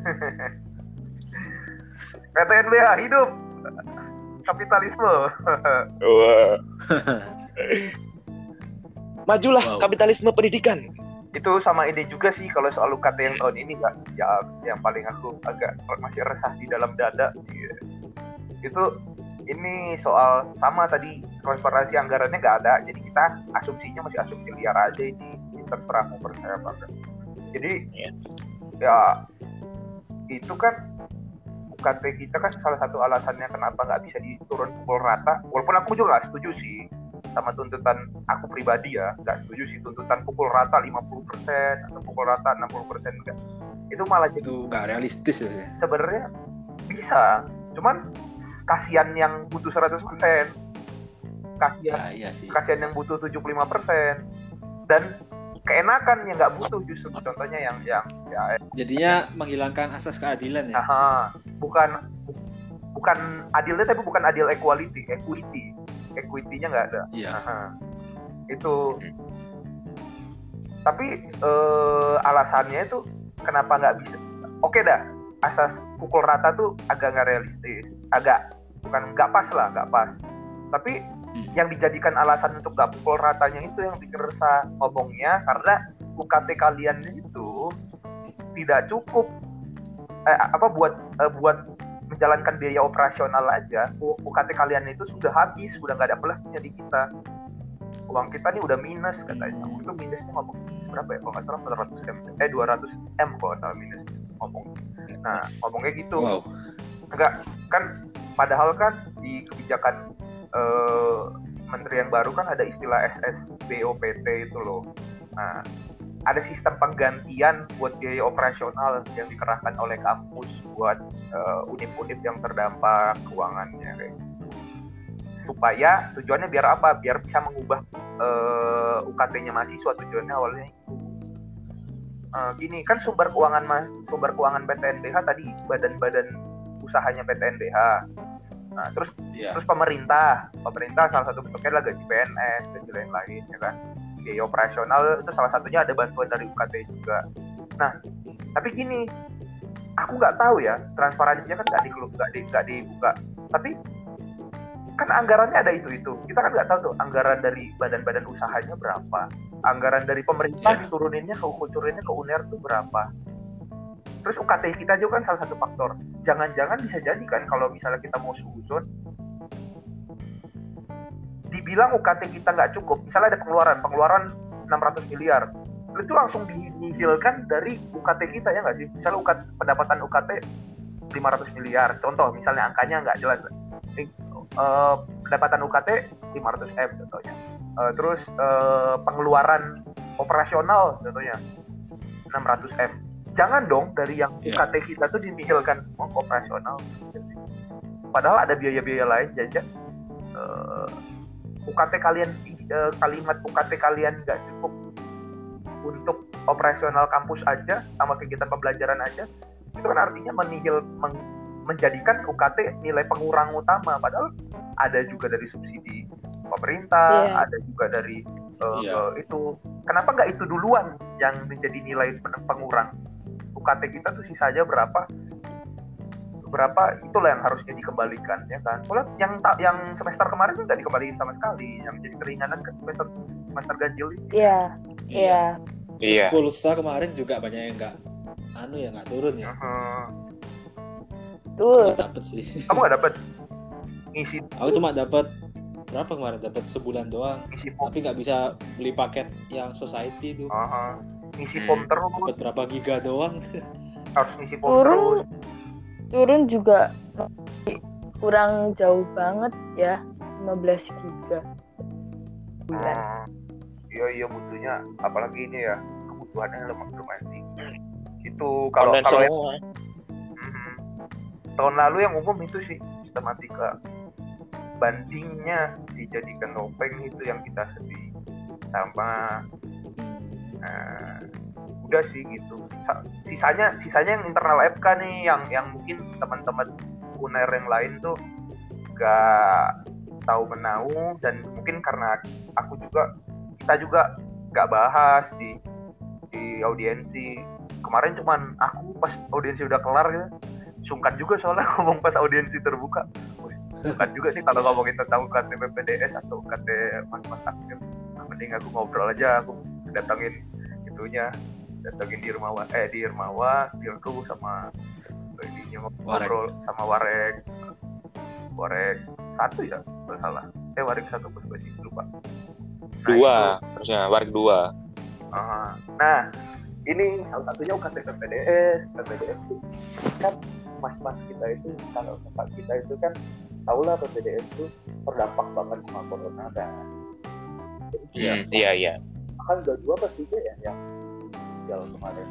PTNBH hidup kapitalisme. Wah. majulah Wow. kapitalisme pendidikan itu sama ini juga sih kalau soal UKT yang tahun ini nggak ya yang paling aku agak masih resah di dalam dada itu ini soal sama tadi transparansi anggarannya nggak ada jadi kita asumsinya masih asumsi liar aja ini ini terserah mau percaya apa enggak jadi Iya. ya itu kan UKT kita kan salah satu alasannya kenapa nggak bisa diturun pukul rata walaupun aku juga nggak setuju sih sama tuntutan aku pribadi ya nggak setuju sih tuntutan pukul rata 50% atau pukul rata 60% enggak itu malah jadi Itu nggak realistis ya. Ya. sebenarnya bisa cuman kasihan yang butuh 100% kasihan Ya iya sih. kasihan yang butuh 75% dan keenakan yang nggak butuh justru contohnya yang yang ya Jadinya menghilangkan asas keadilan ya. aha, bukan bukan adilnya tapi bukan adil equality equity equity-nya nggak ada Iya. Aha. itu tapi eh, alasannya itu kenapa nggak bisa oke dah asas pukul rata tuh agak nggak realistis agak bukan nggak pas lah nggak pas tapi. Yang dijadikan alasan untuk nggak pukul ratanya itu yang bikin resah ngomongnya karena UKT kalian itu tidak cukup eh, apa buat eh, buat menjalankan biaya operasional aja. UKT kalian itu sudah habis sudah nggak ada plusnya di kita. Uang kita nih udah minus katanya. Itu minusnya ngomong berapa ya? Kalau nggak salah 400 m eh 200 m kalau salah minus ngomong. Nah ngomongnya gitu. Wow. enggak kan padahal kan di kebijakan eh, menteri yang baru kan ada istilah SSBOPT itu loh. Nah ada sistem penggantian buat biaya operasional yang dikerahkan oleh kampus buat eh, unit-unit yang terdampak keuangannya gitu. supaya tujuannya biar apa? Biar bisa mengubah eh, UKT-nya mahasiswa tujuannya awalnya itu. Eh, gini kan sumber keuangan mas sumber keuangan PTNBH tadi badan-badan usahanya PTNBH nah terus Iya. terus pemerintah pemerintah salah satu bentuknya adalah gaji PNS dan lain-lain ya kan? Biaya operasional itu salah satunya ada bantuan dari UKT juga. Nah tapi gini aku nggak tahu ya transparansinya kan nggak di nggak di, nggak dibuka. Tapi kan anggarannya ada itu itu kita kan nggak tahu tuh anggaran dari badan-badan usahanya berapa. Anggaran dari pemerintah Iya. dituruninnya ke kucurinnya ke UNER tuh berapa. Terus UKT kita juga kan salah satu faktor jangan-jangan bisa jadi kan kalau misalnya kita mau suzon dibilang UKT kita nggak cukup misalnya ada pengeluaran pengeluaran 600 miliar. Itu langsung dinihilkan dari UKT kita ya nggak sih? Misalnya UKT, pendapatan UKT 500 miliar. Contoh misalnya angkanya nggak jelas. Eh, eh, pendapatan UKT 500 m contohnya. Eh, terus eh, pengeluaran operasional contohnya 600 m jangan dong dari yang Iya. UKT kita tuh dinihilkan oh, operasional padahal ada biaya-biaya lain jajan Eh, UKT kalian eh, kalimat UKT kalian nggak cukup untuk operasional kampus aja sama kegiatan pembelajaran aja itu kan artinya menihil meng- menjadikan UKT nilai pengurang utama padahal ada juga dari subsidi pemerintah Iya. ada juga dari eh, Iya. eh, itu kenapa nggak itu duluan yang menjadi nilai pen- pengurang UKT kita tuh sisa aja berapa berapa itulah yang harusnya dikembalikan ya kan? Soalnya yang ta- yang semester kemarin tuh nggak dikembalikan sama sekali yang menjadi keringanan ke semester semester ganjil ini. Iya, iya. iya. Pulsa kemarin juga banyak yang nggak anu ya nggak turun ya. Heeh. betul. Nggak dapet sih. Kamu nggak dapet? Ngisi aku cuma dapat berapa kemarin? Dapat sebulan doang. Ngisi tapi nggak bisa beli paket yang society itu Aha. Ngisi Hmm. form terus, dapat berapa giga doang harus ngisi form turun terus. turun juga kurang jauh banget ya 15 giga bulan Hmm. Iya iya butuhnya apalagi ini ya kebutuhannya lumayan lumayan tinggi. Itu kalau Online kalau yang semua. Mhm. tahun lalu yang umum itu sih sistematika bandingnya dijadikan topeng itu yang kita sedih sama Nah, udah sih gitu. Sa- Sisanya sisanya yang internal FK nih yang yang mungkin teman-teman uner yang lain tuh gak tahu menau dan mungkin karena aku juga kita juga gak bahas di di audiensi. Kemarin cuman aku pas audiensi udah kelar gitu sungkan juga soalnya ngomong pas audiensi terbuka. Sungkan juga sih kalau ngomongin tentang UKT PPDS atau UKT mas-mas aktif. Mending aku ngobrol aja aku datangin itunya datangin di Irmawa eh di Irmawa Dirdu sama ininya ngobrol sama Warek Warek satu ya kalau salah eh Warek satu pas sih lupa Nah, Dua, itu. harusnya warik dua. Ah, nah ini salah satunya UKT PPDS PPDS itu kan mas-mas kita itu kalau kakak kita itu kan tahulah PPDS itu terdampak banget sama corona dan jadi Hmm, iya iya. Kan udah dua apa tiga ya yang meninggal kemarin.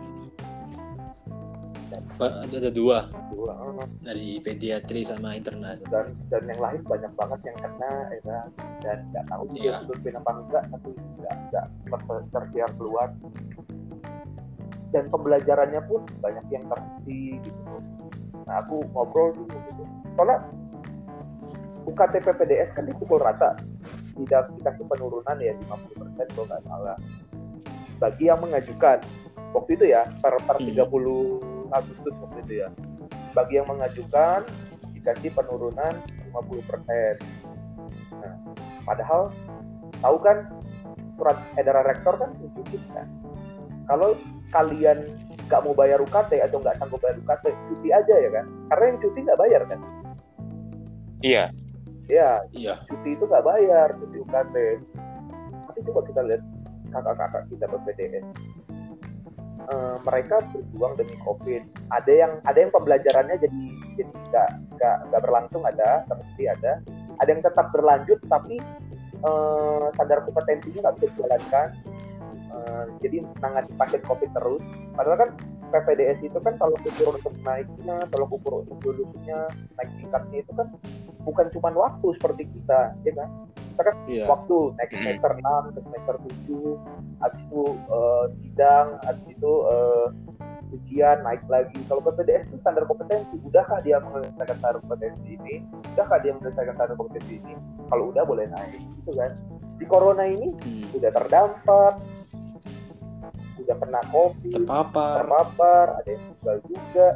Ba- ada ada dua. Dua ah. dari pediatri sama internal. Dan dan yang lain banyak banget yang kena ya kan? dan nggak tahu Iya. dia survei apa enggak tapi nggak nggak ter- tersiar keluar. Dan pembelajarannya pun banyak yang terhenti gitu. Nah aku ngobrol dulu gitu. Soalnya UKT PPDS kan dipukul rata tidak dikasih penurunan ya 50% kalau nggak salah bagi yang mengajukan waktu itu ya per, per Hmm. 30 Agustus waktu itu ya bagi yang mengajukan dikasih penurunan 50%. Nah, padahal tahu kan surat edaran rektor kan tunjukin kan. Kalau kalian nggak mau bayar UKT atau nggak sanggup bayar UKT, cuti aja ya kan. Karena yang cuti nggak bayar kan. Iya. Ya, iya cuti itu nggak bayar, cuti UKT. Tapi coba kita lihat kakak-kakak kita PPDS. Eh, mereka berjuang demi COVID. Ada yang ada yang pembelajarannya jadi jadi nggak nggak nggak berlangsung ada, terhenti ada. Ada yang tetap berlanjut tapi eh, sadar kompetensinya nggak bisa dijalankan. Eh, jadi menangani pasien COVID terus. Padahal kan PPDS itu kan kalau ukur untuk naiknya, kalau ukur untuk lulusnya, naik tingkatnya itu kan bukan cuma waktu seperti kita, ya kan? Kita kan iya. waktu naik semester 6 ke semester 7 habis itu eh, sidang habis itu eh, ujian naik lagi. Kalau PPDS itu standar kompetensi udahkah dia menyelesaikan standar kompetensi ini? Udahkah dia menyelesaikan standar kompetensi ini? Kalau udah boleh naik gitu kan? Di corona ini Hmm. udah terdampak udah kena covid terpapar. terpapar ada yang meninggal juga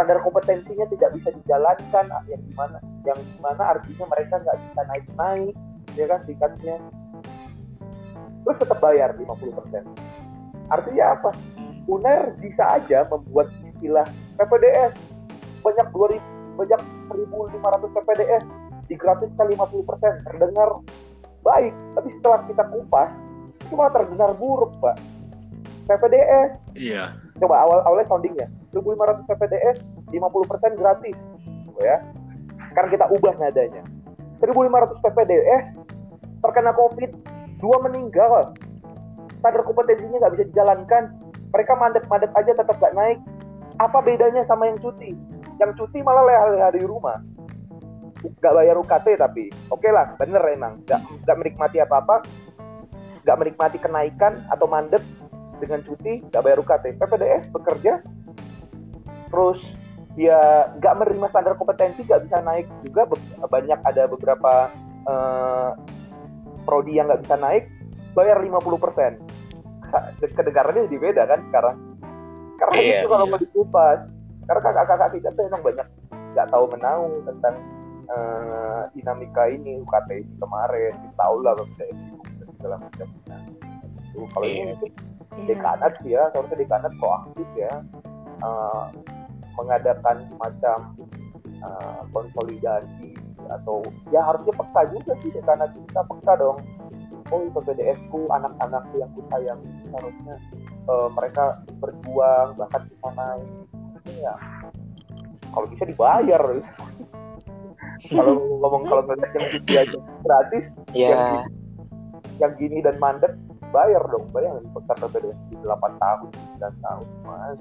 standar kompetensinya tidak bisa dijalankan. Ah, yang gimana yang gimana artinya mereka nggak bisa naik naik ya kan tingkatnya terus tetap bayar 50% artinya apa? UNER bisa aja membuat istilah PPDS banyak 2000 banyak 1500 PPDS digratiskan 50% terdengar baik tapi setelah kita kupas malah terdengar buruk pak. PPDS iya. Coba awal awalnya soundingnya 1500 PPDS 50% gratis. Tuh ya. Sekarang kita ubah nadanya. 1500 PPDS terkena covid dua meninggal. Standar kompetensinya nggak bisa dijalankan. Mereka mandet-mandet aja tetap nggak naik. Apa bedanya sama yang cuti? Yang cuti malah leha-leha di rumah. Nggak bayar UKT tapi oke lah bener emang. Nggak nggak menikmati apa-apa. Nggak menikmati kenaikan atau mandet dengan cuti nggak bayar UKT PPDS bekerja terus dia nggak menerima standar kompetensi nggak bisa naik juga. Banyak ada beberapa eh, prodi yang nggak bisa naik bayar 50% Sa- kedengarannya jadi beda kan sekarang. Karena Iya, itu kalau iya. mau dikupas karena kakak-kakak kita tuh emang banyak nggak tahu menau tentang eh, dinamika ini UKT ini kemarin. Kita tahu lah dan segala macam. Nah, itu kalau ini Iya. dekanat sih ya. Seharusnya dekanat proaktif ya. Eh, mengadakan semacam uh, konsolidasi atau ya harusnya peka juga sih karena kita peka dong. Oh PPDS ku anak-anakku yang ku sayang harusnya uh, mereka berjuang bahkan kita naik ya kalau bisa dibayar. Kalau ngomong kalau ngeliat yang gitu aja gratis. Ya yang, yang gini dan mandek bayar dong. Bayangin pekerja PPDS di 8 tahun 9 tahun mas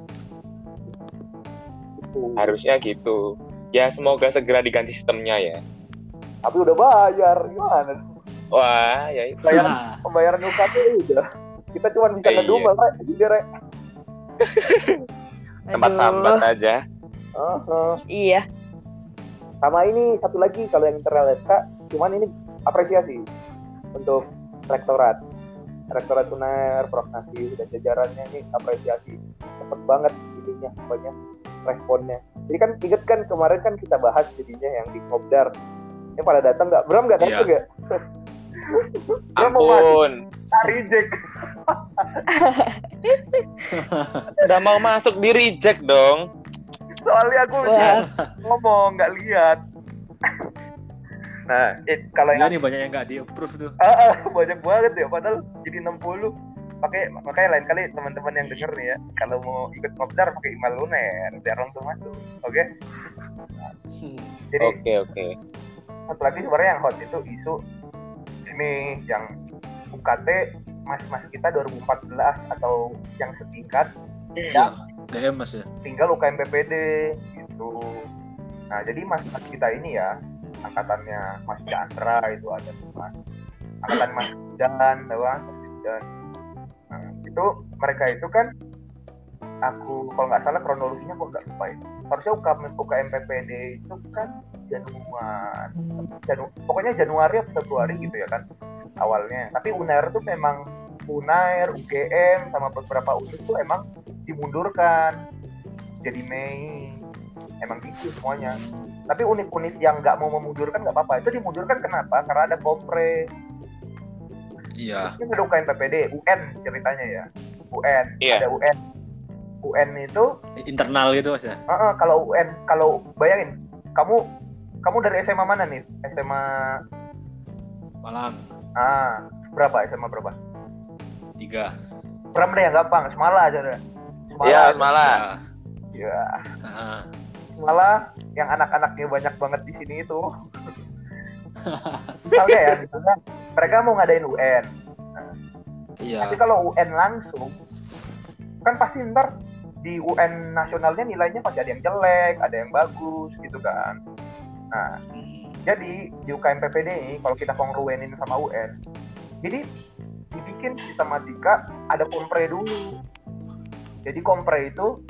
itu harusnya gitu. Ya semoga segera diganti sistemnya ya. Tapi udah bayar gimana? Wah ya itu. Bayaran Nah, pembayaran UKT udah. Kita cuma bisa Iya. ngedumel Rek. Jadi, Rek. tempat sambat aja. Heeh. Iya. sama ini satu lagi kalau yang internal SK cuman ini apresiasi untuk rektorat. Rektorat uner prognosis dan jajarannya ini apresiasi. Cepet banget ininya banyak responnya. Jadi kan inget kan kemarin kan kita bahas jadinya yang di Kopdar yang pada datang nggak? Bram nggak? Datang ya Bram mau masuk. Ampun reject. Udah mau masuk di reject dong. Soalnya aku ngomong nggak lihat. Nah eh, kalau ya yang nih banyak yang nggak di approve tuh. Ah, ah, banyak banget ya padahal jadi 60 pakai makanya lain kali teman-teman yang denger nih ya kalau mau ikut ngobdar pakai email luner biar langsung masuk oke jadi oke oke satu lagi sebenarnya yang hot itu isu ini yang UKT mas-mas kita 2014 atau yang setingkat Iya. DM mas ya. tinggal UKM PPD gitu. Nah jadi mas-mas kita ini ya angkatannya Mas Chandra itu ada tuh, mas angkatan Mas Dan, tahu? Mas Dan. Itu mereka itu kan aku kalau nggak salah kronologinya kok nggak lupa itu. Harusnya UKM UKM PPD itu kan Januari, Janu, pokoknya Januari atau Februari gitu ya kan awalnya. Tapi UNER tuh memang UNAIR, UGM sama beberapa unit tuh emang dimundurkan jadi Mei emang gitu semuanya tapi unit-unit yang nggak mau memundurkan nggak apa-apa itu dimundurkan kenapa karena ada kompre Iya. ini ada UKM PPD UN ceritanya ya UN Iya. ada UN UN itu Internal gitu mas ya. uh, uh, kalau UN kalau bayangin kamu kamu dari SMA mana nih SMA Malang ah berapa SMA berapa tiga. Bram deh yang gampang Semala aja deh Semala ya aja. malah Ya. ya Ah, malah yang anak-anaknya banyak banget di sini itu misalnya ya misalnya mereka mau ngadain UN Iya. tapi kalau UN langsung kan pasti ntar di UN nasionalnya nilainya pasti ada yang jelek ada yang bagus gitu kan nah Hmm. jadi di UKM PPD ini kalau kita kongruenin sama UN jadi dibikin sistematika ada kompre dulu jadi kompre itu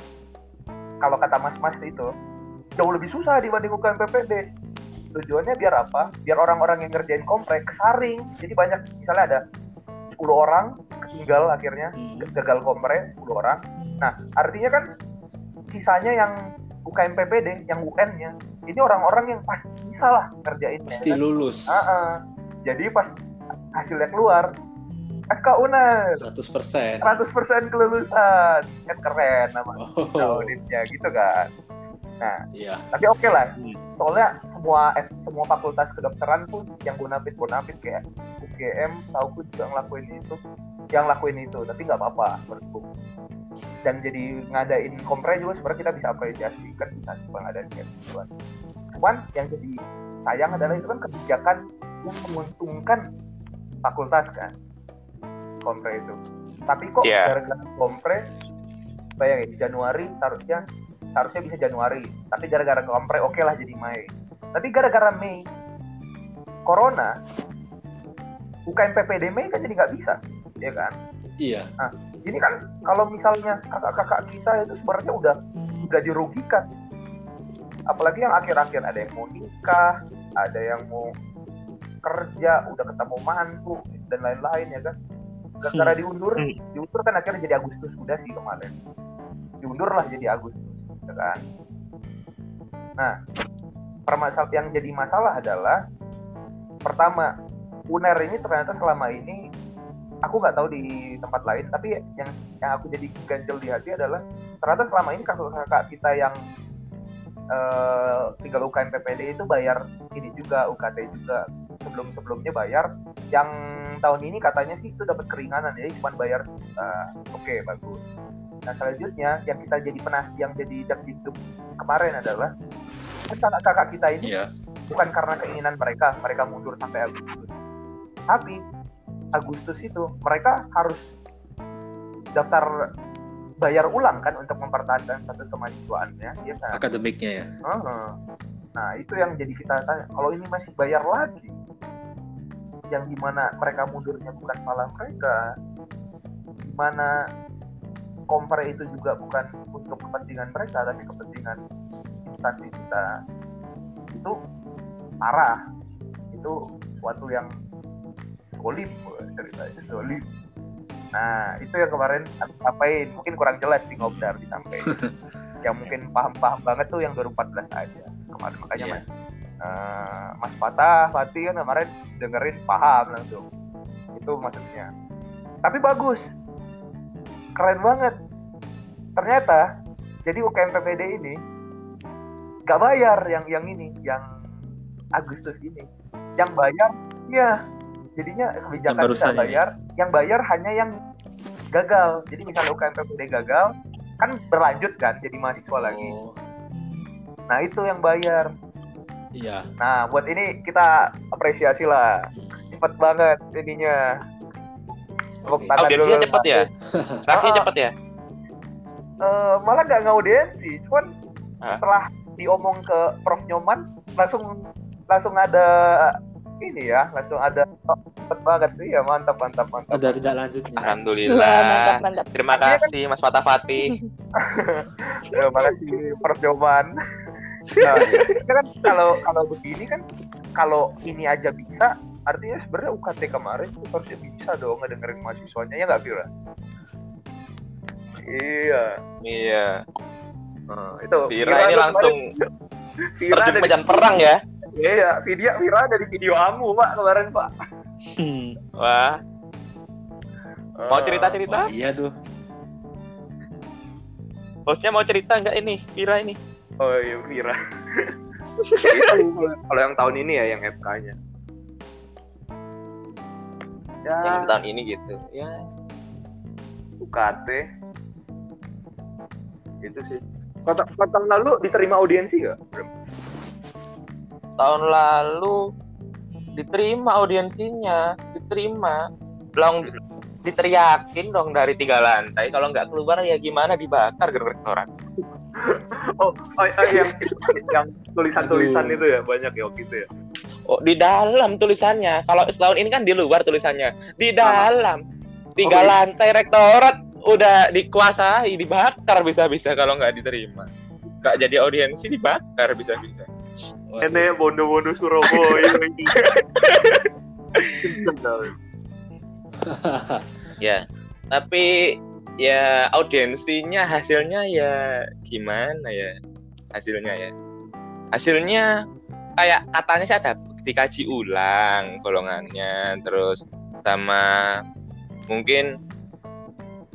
kalau kata mas-mas itu jauh lebih susah dibanding UKM PPD tujuannya biar apa biar orang-orang yang ngerjain kompre kesaring jadi banyak misalnya ada 10 orang ketinggal akhirnya Hmm. gagal kompre 10 orang nah artinya kan sisanya yang UKM PPD yang UN-nya ini orang-orang yang pasti bisa lah ngerjainnya Pasti kan? lulus. Ah, ah. Jadi pas hasilnya keluar, SK UNER 100%. 100% kelulusan. Kan keren nama Oh. auditnya gitu kan. Iya. Tapi oke lah. Hmm. Soalnya semua eh, semua fakultas kedokteran pun yang bonafit bonafit kayak UGM tahu juga ngelakuin itu, yang lakuin itu. Tapi nggak apa-apa menurutku. Dan jadi ngadain kompre juga sebenarnya kita bisa apresiasi kan bisa juga ngadain kayak gituan. Cuman yang jadi sayang adalah itu kan kebijakan yang menguntungkan fakultas kan kompre itu. Tapi kok Iya. gara-gara kompre bayangin Januari seharusnya harusnya bisa Januari tapi gara-gara kompre oke lah jadi Mei tapi gara-gara Mei Corona UKM PPD Mei kan jadi nggak bisa ya kan? Iya. ini kan kalau misalnya kakak-kakak kita itu sebenarnya udah udah dirugikan. Apalagi yang akhir-akhir ada yang mau nikah ada yang mau kerja udah ketemu mantu dan lain-lain ya kan? Gara-gara diundur Hmm. diundur kan akhirnya jadi Agustus udah sih kemarin. Diundur lah jadi Agustus ya kan? Nah permasalahan yang jadi masalah adalah pertama UNER ini ternyata selama ini aku nggak tahu di tempat lain tapi yang yang aku jadi ganjel di hati adalah ternyata selama ini kakak-kakak kita yang eh, tinggal UKM PPD itu bayar ini juga UKT juga sebelum sebelumnya bayar yang tahun ini katanya sih itu dapat keringanan jadi cuma bayar eh, oke bagus. Nah selanjutnya yang kita jadi penas yang jadi dakdikduk kemarin adalah kan kakak kakak kita ini Iya. bukan karena keinginan mereka mereka mundur sampai Agustus tapi Agustus itu mereka harus daftar bayar ulang kan untuk mempertahankan status kemahasiswaannya ya kan Akademiknya ya. Heeh. nah itu yang jadi kita tanya kalau ini masih bayar lagi yang di mana mereka mundurnya bukan salah mereka di mana kompre itu juga bukan untuk kepentingan mereka tapi kepentingan instansi kita. Itu parah. Itu suatu yang solid ceritanya solid nah itu yang kemarin aku sampaikan. Mungkin kurang jelas di ngobdar disampaikan. Yang mungkin paham-paham banget tuh yang 2014 aja. Kemarin makanya Iya. mas eh, Mas Fatah Fatih kan kemarin dengerin paham langsung. Itu maksudnya. Tapi bagus. Keren banget. Ternyata jadi UKM PPD ini nggak bayar yang yang ini yang Agustus ini yang bayar ya jadinya kebijakan Yang tidak ini. bayar yang bayar hanya yang gagal jadi misalnya UKM PPD gagal kan berlanjut kan jadi mahasiswa lagi Oh, nah itu yang bayar iya. nah buat ini kita apresiasi lah cepet banget ininya Tepuk tangan Audiensinya dulu. cepet ya? Reaksinya cepet ya? Eh, malah nggak ngaudiensi cuman Hah? setelah diomong ke Prof Nyoman langsung langsung ada ini ya langsung ada oh, cepet banget sih ya mantap mantap mantap Ada tidak lanjutnya. Alhamdulillah. mantap mantap Terima Artinya kan- kasih Mas Fatah Fatih. Terima kasih Prof Nyoman nah, ya kan kalau kalau begini kan kalau ini aja bisa artinya sebenarnya UKT kemarin itu harusnya bisa dong ngedengerin mahasiswanya ya nggak Vira? Iya, Iya. Nah, itu Vira ini langsung Vira terjun dari medan perang ya. Iya, video Vira dari video Amu Pak kemarin Pak. Hmm. Wah, mau cerita-cerita? Wah, iya tuh. Hostnya mau cerita nggak ini? Vira ini? Oh iya Vira. itu kalau yang tahun ini ya yang FK-nya. Ya, Yang tahun ini gitu. Ya, UKT. Itu sih. Kota, kota tahun lalu diterima audiensi nggak? tahun lalu diterima audiensinya, diterima. Belum diteriakin dong dari tiga lantai. Kalau nggak keluar ya gimana dibakar gedung rektorat. Oh, oh, oh, yang yang tulisan-tulisan itu ya banyak ya waktu itu ya. Oh, di dalam tulisannya. Kalau setahun ini kan di luar tulisannya. Di dalam. Oh, Tiga iya. lantai rektorat udah dikuasai, dibakar bisa-bisa kalau nggak diterima. Nggak jadi audiensi dibakar bisa-bisa. Nenek bondo-bondo Surabaya ini. Ya, tapi ya audiensinya hasilnya ya gimana ya hasilnya ya. Hasilnya kayak katanya sih ada dikaji ulang golongannya terus sama mungkin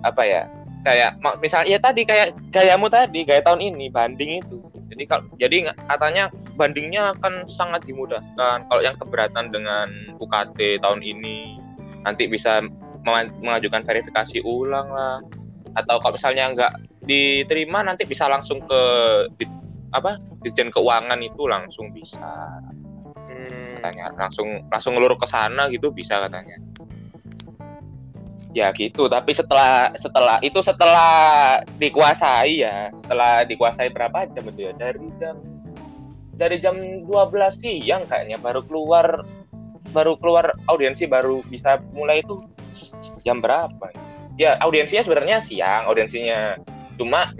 apa ya kayak misalnya ya tadi kayak gayamu tadi gaya tahun ini banding itu. Jadi kalau jadi katanya bandingnya akan sangat dimudahkan kalau yang keberatan dengan UKT tahun ini. Nanti bisa mengajukan verifikasi ulang lah. Atau kalau misalnya nggak diterima nanti bisa langsung ke di- apa Dirjen Keuangan itu langsung bisa. Hmm. katanya langsung langsung ngelur ke sana gitu bisa katanya ya gitu tapi setelah setelah itu setelah dikuasai ya. Setelah dikuasai berapa jam itu ya? Dari jam dari jam 12 siang kayaknya baru keluar baru keluar audiensi baru bisa mulai itu. Jam berapa ya? Audiensinya sebenarnya siang audiensinya cuma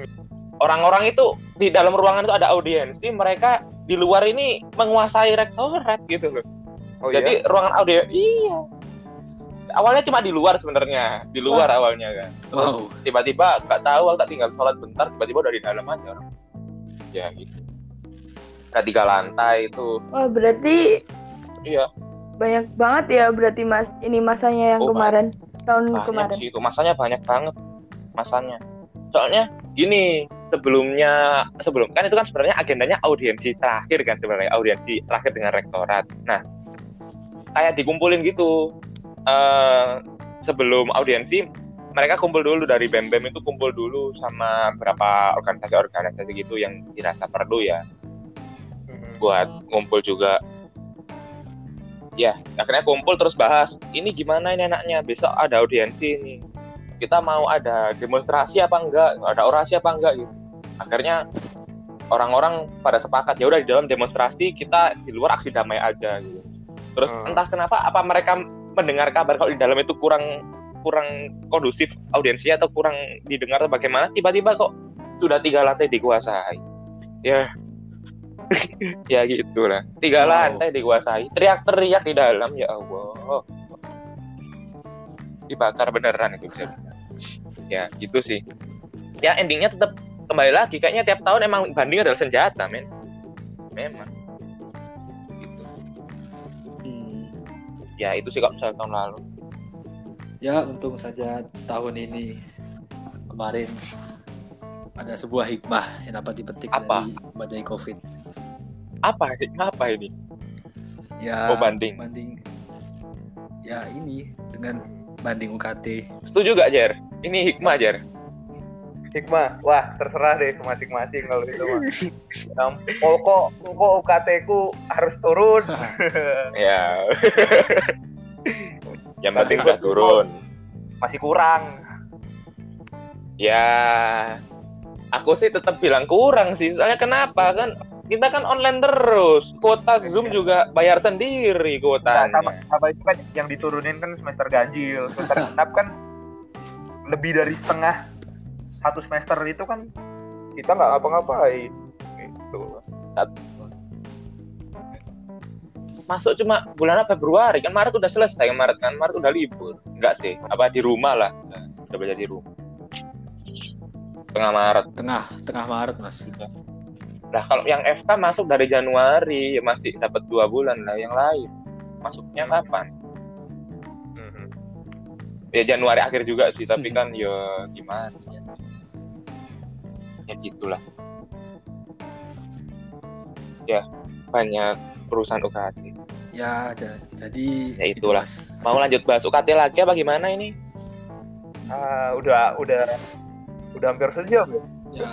orang-orang itu di dalam ruangan itu ada audiensi mereka di luar ini menguasai rektorat gitu loh. Oh jadi iya. ruangan audio iya. Awalnya cuma di luar sebenarnya, di luar awalnya kan. Wow. Tiba-tiba nggak tahu, tak tinggal sholat bentar, tiba-tiba udah di dalam aja orang. Ya gitu. Ke tiga lantai itu, Oh, berarti iya banyak banget ya berarti Mas ini masanya yang Oh, kemarin tahun banyak kemarin. sih itu. Masanya banyak banget, masanya. Soalnya gini, sebelumnya sebelum kan itu kan sebenarnya agendanya audiensi terakhir kan sebenarnya audiensi terakhir dengan rektorat. Nah, kayak dikumpulin gitu eh sebelum audiensi mereka kumpul dulu dari BEM BEM itu kumpul dulu sama beberapa organisasi-organisasi gitu yang dirasa perlu ya. Buat ngumpul juga. Ya akhirnya kumpul terus bahas ini gimana ini enaknya? Besok ada audiensi ini. Kita mau ada demonstrasi apa enggak? Ada orasi apa enggak? Gitu. Akhirnya orang-orang pada sepakat ya udah di dalam demonstrasi kita di luar aksi damai aja gitu. Terus Hmm. entah kenapa apa mereka mendengar kabar kalau di dalam itu kurang kurang kondusif audiensi atau kurang didengar atau bagaimana tiba-tiba kok sudah tiga lantai dikuasai. Ya. Ya gitulah tiga Wow. lantai dikuasai. Teriak-teriak di dalam ya Allah. Dibakar beneran itu ya gitu sih. Ya endingnya tetap kembali lagi. Kayaknya tiap tahun emang banding adalah senjata men. Memang ya itu sih kalau misalnya tahun lalu. Ya, untung saja tahun ini kemarin ada sebuah hikmah yang dapat dipetik Apa? dari badai COVID. apa? Apa ini? Ya, oh banding. banding. Ya ini dengan banding UKT. setuju gak Jer? Ini hikmah Jer Hikmah, wah terserah deh ke masing-masing kalau itu mah. Yang pokok pokok UKT ku harus turun. ya. Yang penting udah turun. Masih kurang. ya aku sih tetap bilang kurang sih. Soalnya kenapa? Kan kita kan online terus. Kuota zoom juga bayar sendiri Nah, kuotanya sama, sama itu kan yang diturunin kan semester ganjil, semester genap kan lebih dari setengah satu semester itu kan kita nggak ngapa-ngapain gitu. masuk cuma bulan apa? Februari. Kan Maret udah selesai Maret kan? Maret udah libur. Enggak sih. Apa di rumah lah. Udah belajar di rumah. Tengah Maret. Tengah tengah Maret, Mas. Nah kalau yang FK masuk dari Januari ya masih dapat dua bulan. Lah yang lain? Masuknya kapan? Mhm. Ya Januari akhir juga sih. Tapi kan ya gimana? Ya, ya gitulah. Ya banyak perusahaan UKT. Ya, ja- jadi Ya, itulah. Mas. Mau lanjut bahas UKT lagi apa gimana ini? Ah, udah udah udah hampir sejam ya. Ya,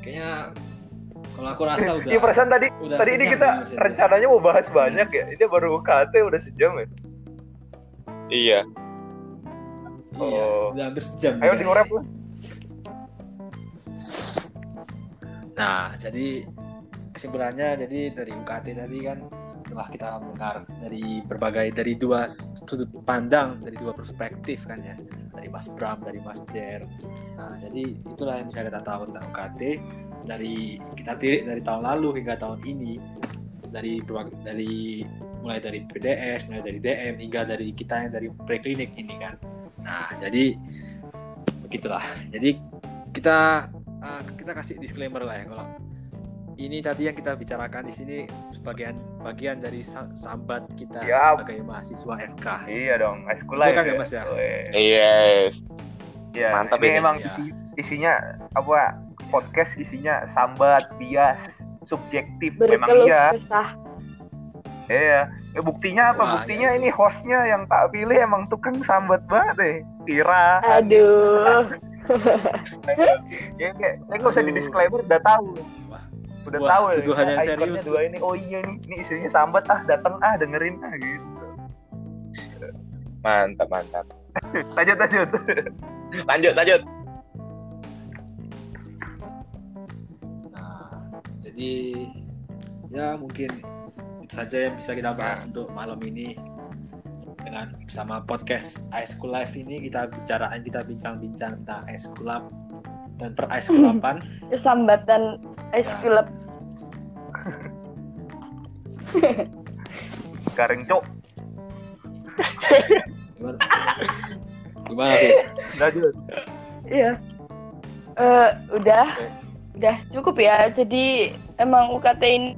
kayaknya kalau aku rasa udah Iya perasaan tadi udah tadi ini kita nih, ya. rencananya mau bahas banyak ya. Ini baru UKT udah sejam ya. Iya. Iya, Oh. udah hampir sejam. Ayo juga di lah. Nah, jadi kesimpulannya jadi dari UKT tadi kan setelah kita mendengar dari berbagai dari dua sudut pandang dari dua perspektif kan ya dari Mas Bram dari Mas Jer. Nah jadi itulah yang bisa kita tahu tentang UKT dari kita tirik dari tahun lalu hingga tahun ini dari dari mulai dari PDS mulai dari DM hingga dari kita yang dari preklinik ini kan. Nah jadi begitulah. Jadi kita uh, kita kasih disclaimer lah ya kalau ini tadi yang kita bicarakan di sini sebagian bagian dari sa- sambat kita Ya. sebagai mahasiswa FK. Iya dong, Itu kan ya, ya. Mas, ya? Weh. Yes. Ya, Mantap ini emang Ya. isi- isinya apa? Podcast isinya sambat, bias, subjektif. Memang berkeluh iya. kesah Iya. Ya, buktinya apa? Wah, buktinya iya. ini hostnya yang tak pilih emang tukang sambat banget deh. Tira. aduh Ya, kayak, ya nggak usah di disclaimer, udah tahu. Wah, Udah tahu ya. tuduhan yang serius. dua ini. Oh iya nih, ini isinya sambat ah, datang ah, dengerin ah gitu. Mantap mantap. Lanjut lanjut. Lanjut lanjut. Nah, jadi ya mungkin itu saja yang bisa kita bahas untuk malam ini dengan bersama podcast High School Life ini kita bicara kita bincang-bincang tentang High School dan per High School Lapan. sambatan es Ya. kulep Garing cok. Gimana? Gimana Fit? Lanjut. Iya. Eh, udah, udah cukup ya. Jadi emang UKT ini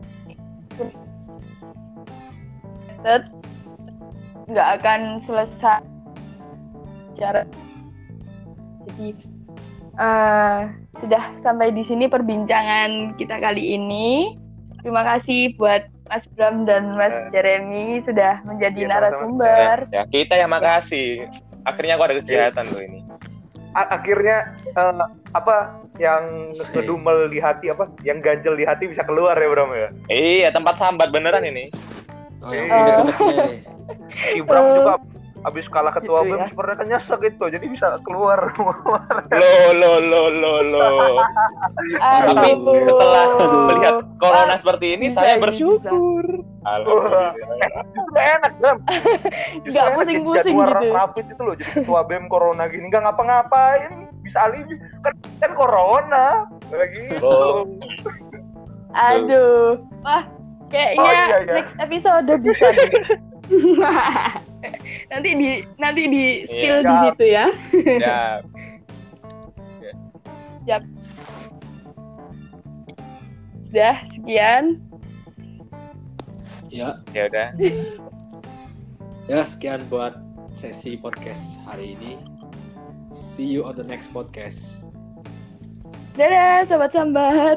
Tet, nggak akan selesai secara jadi eh, sudah sampai di sini perbincangan kita kali ini. Terima kasih buat Mas Bram dan Mas Eh. Jeremy sudah menjadi sama-sama. narasumber. Ya, kita yang makasih. Akhirnya aku ada kegiatan loh ini. A- akhirnya eh, apa yang ngedumel di hati apa yang ganjel di hati bisa keluar ya Bram ya Iya, tempat sambat beneran ini. Oh, yang Eh. unek-uneknya nih. si Bram juga abis kalah ketua Gitu BEM ya. sebenarnya kan nyesek gitu jadi bisa keluar Lo lo lo lo lo. Tapi setelah melihat corona Ah, seperti ini bisa saya ini, bersyukur. Alhamdulillah. justru enak Bram Justru Nggak enak jadi pusing-pusing gitu. Rafid itu loh jadi ketua BEM corona gini nggak ngapa-ngapain bisa alibi kan, kan corona lagi Oh. Aduh. Wah, kayaknya Oh, iya, iya. next episode bisa nanti di nanti di spill Iya. di situ ya. Ya, Sudah sekian. Ya, ya udah. ya sekian buat sesi podcast hari ini. See you on the next podcast. Dadah sobat sambat.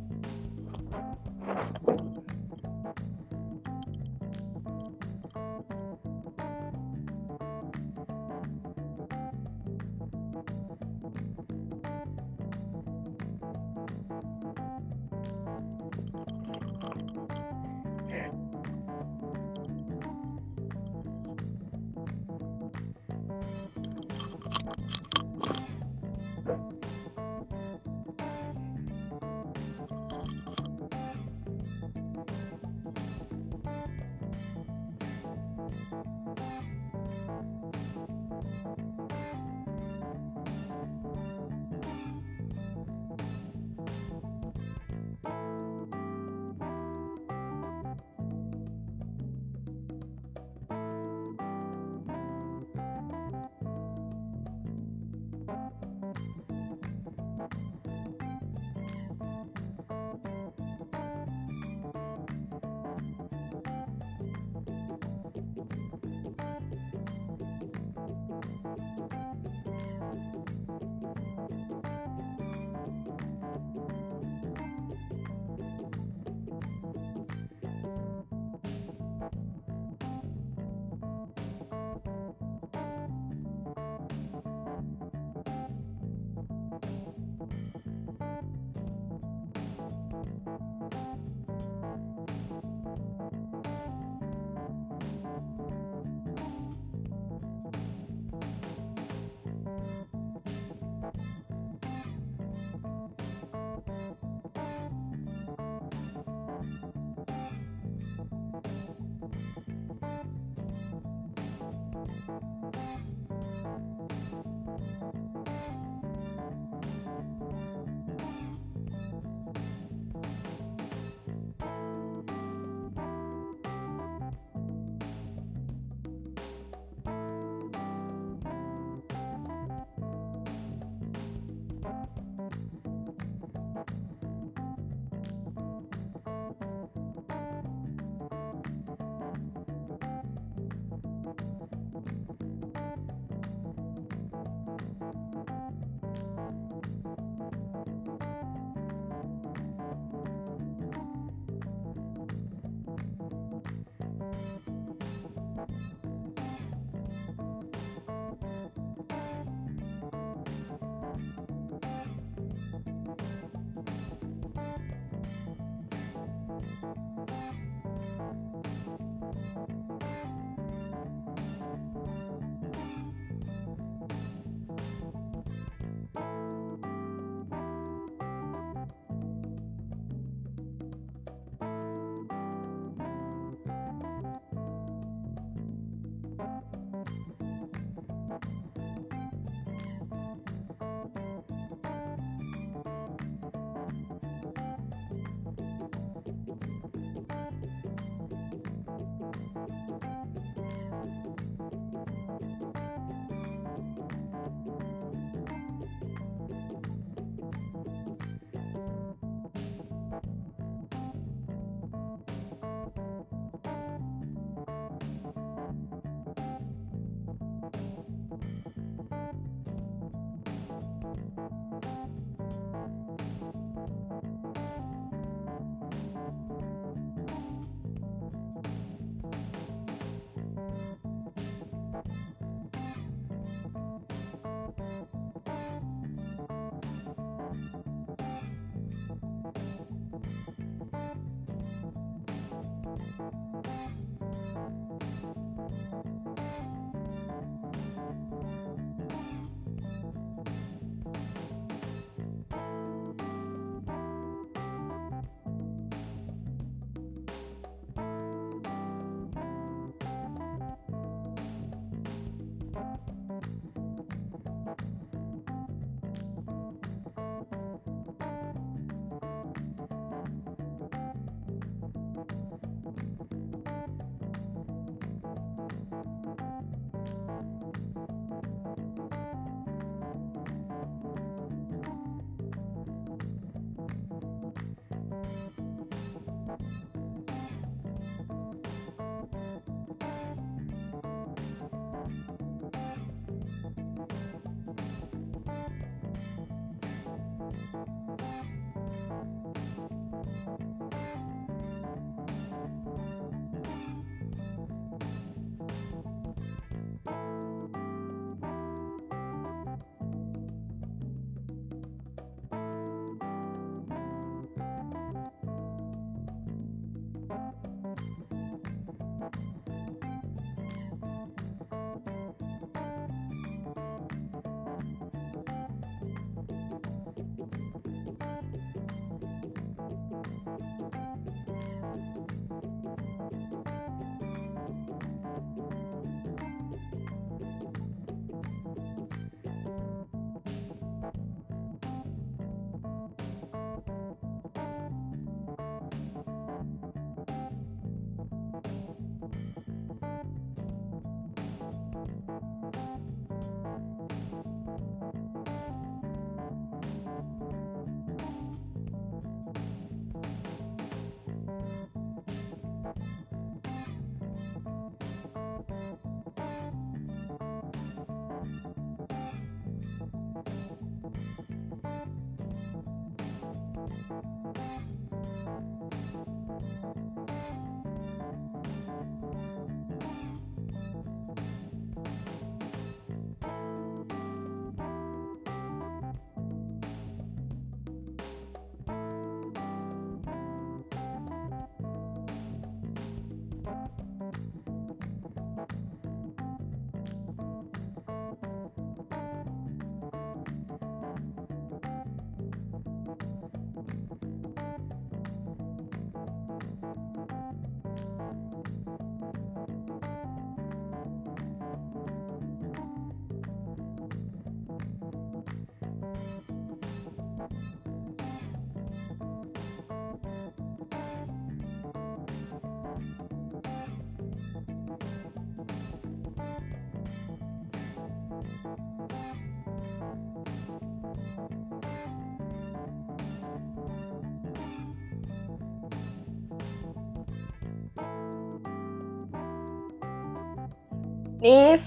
Nif.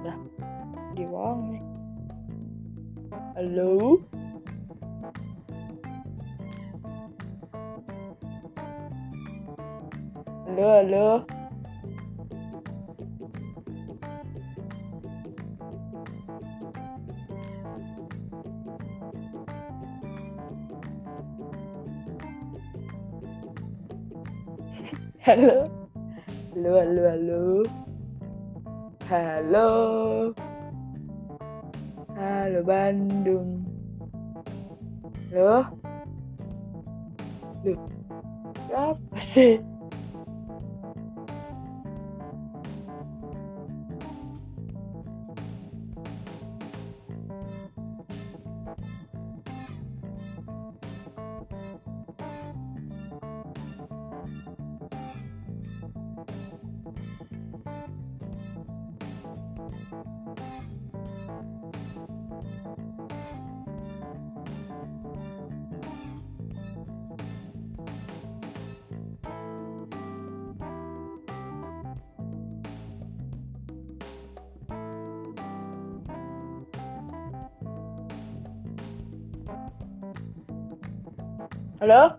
Dah. Di wong. Halo. Halo, halo. Halo, Halo. Halo Bandung. Halo. Loh. Siapa sih? Halo?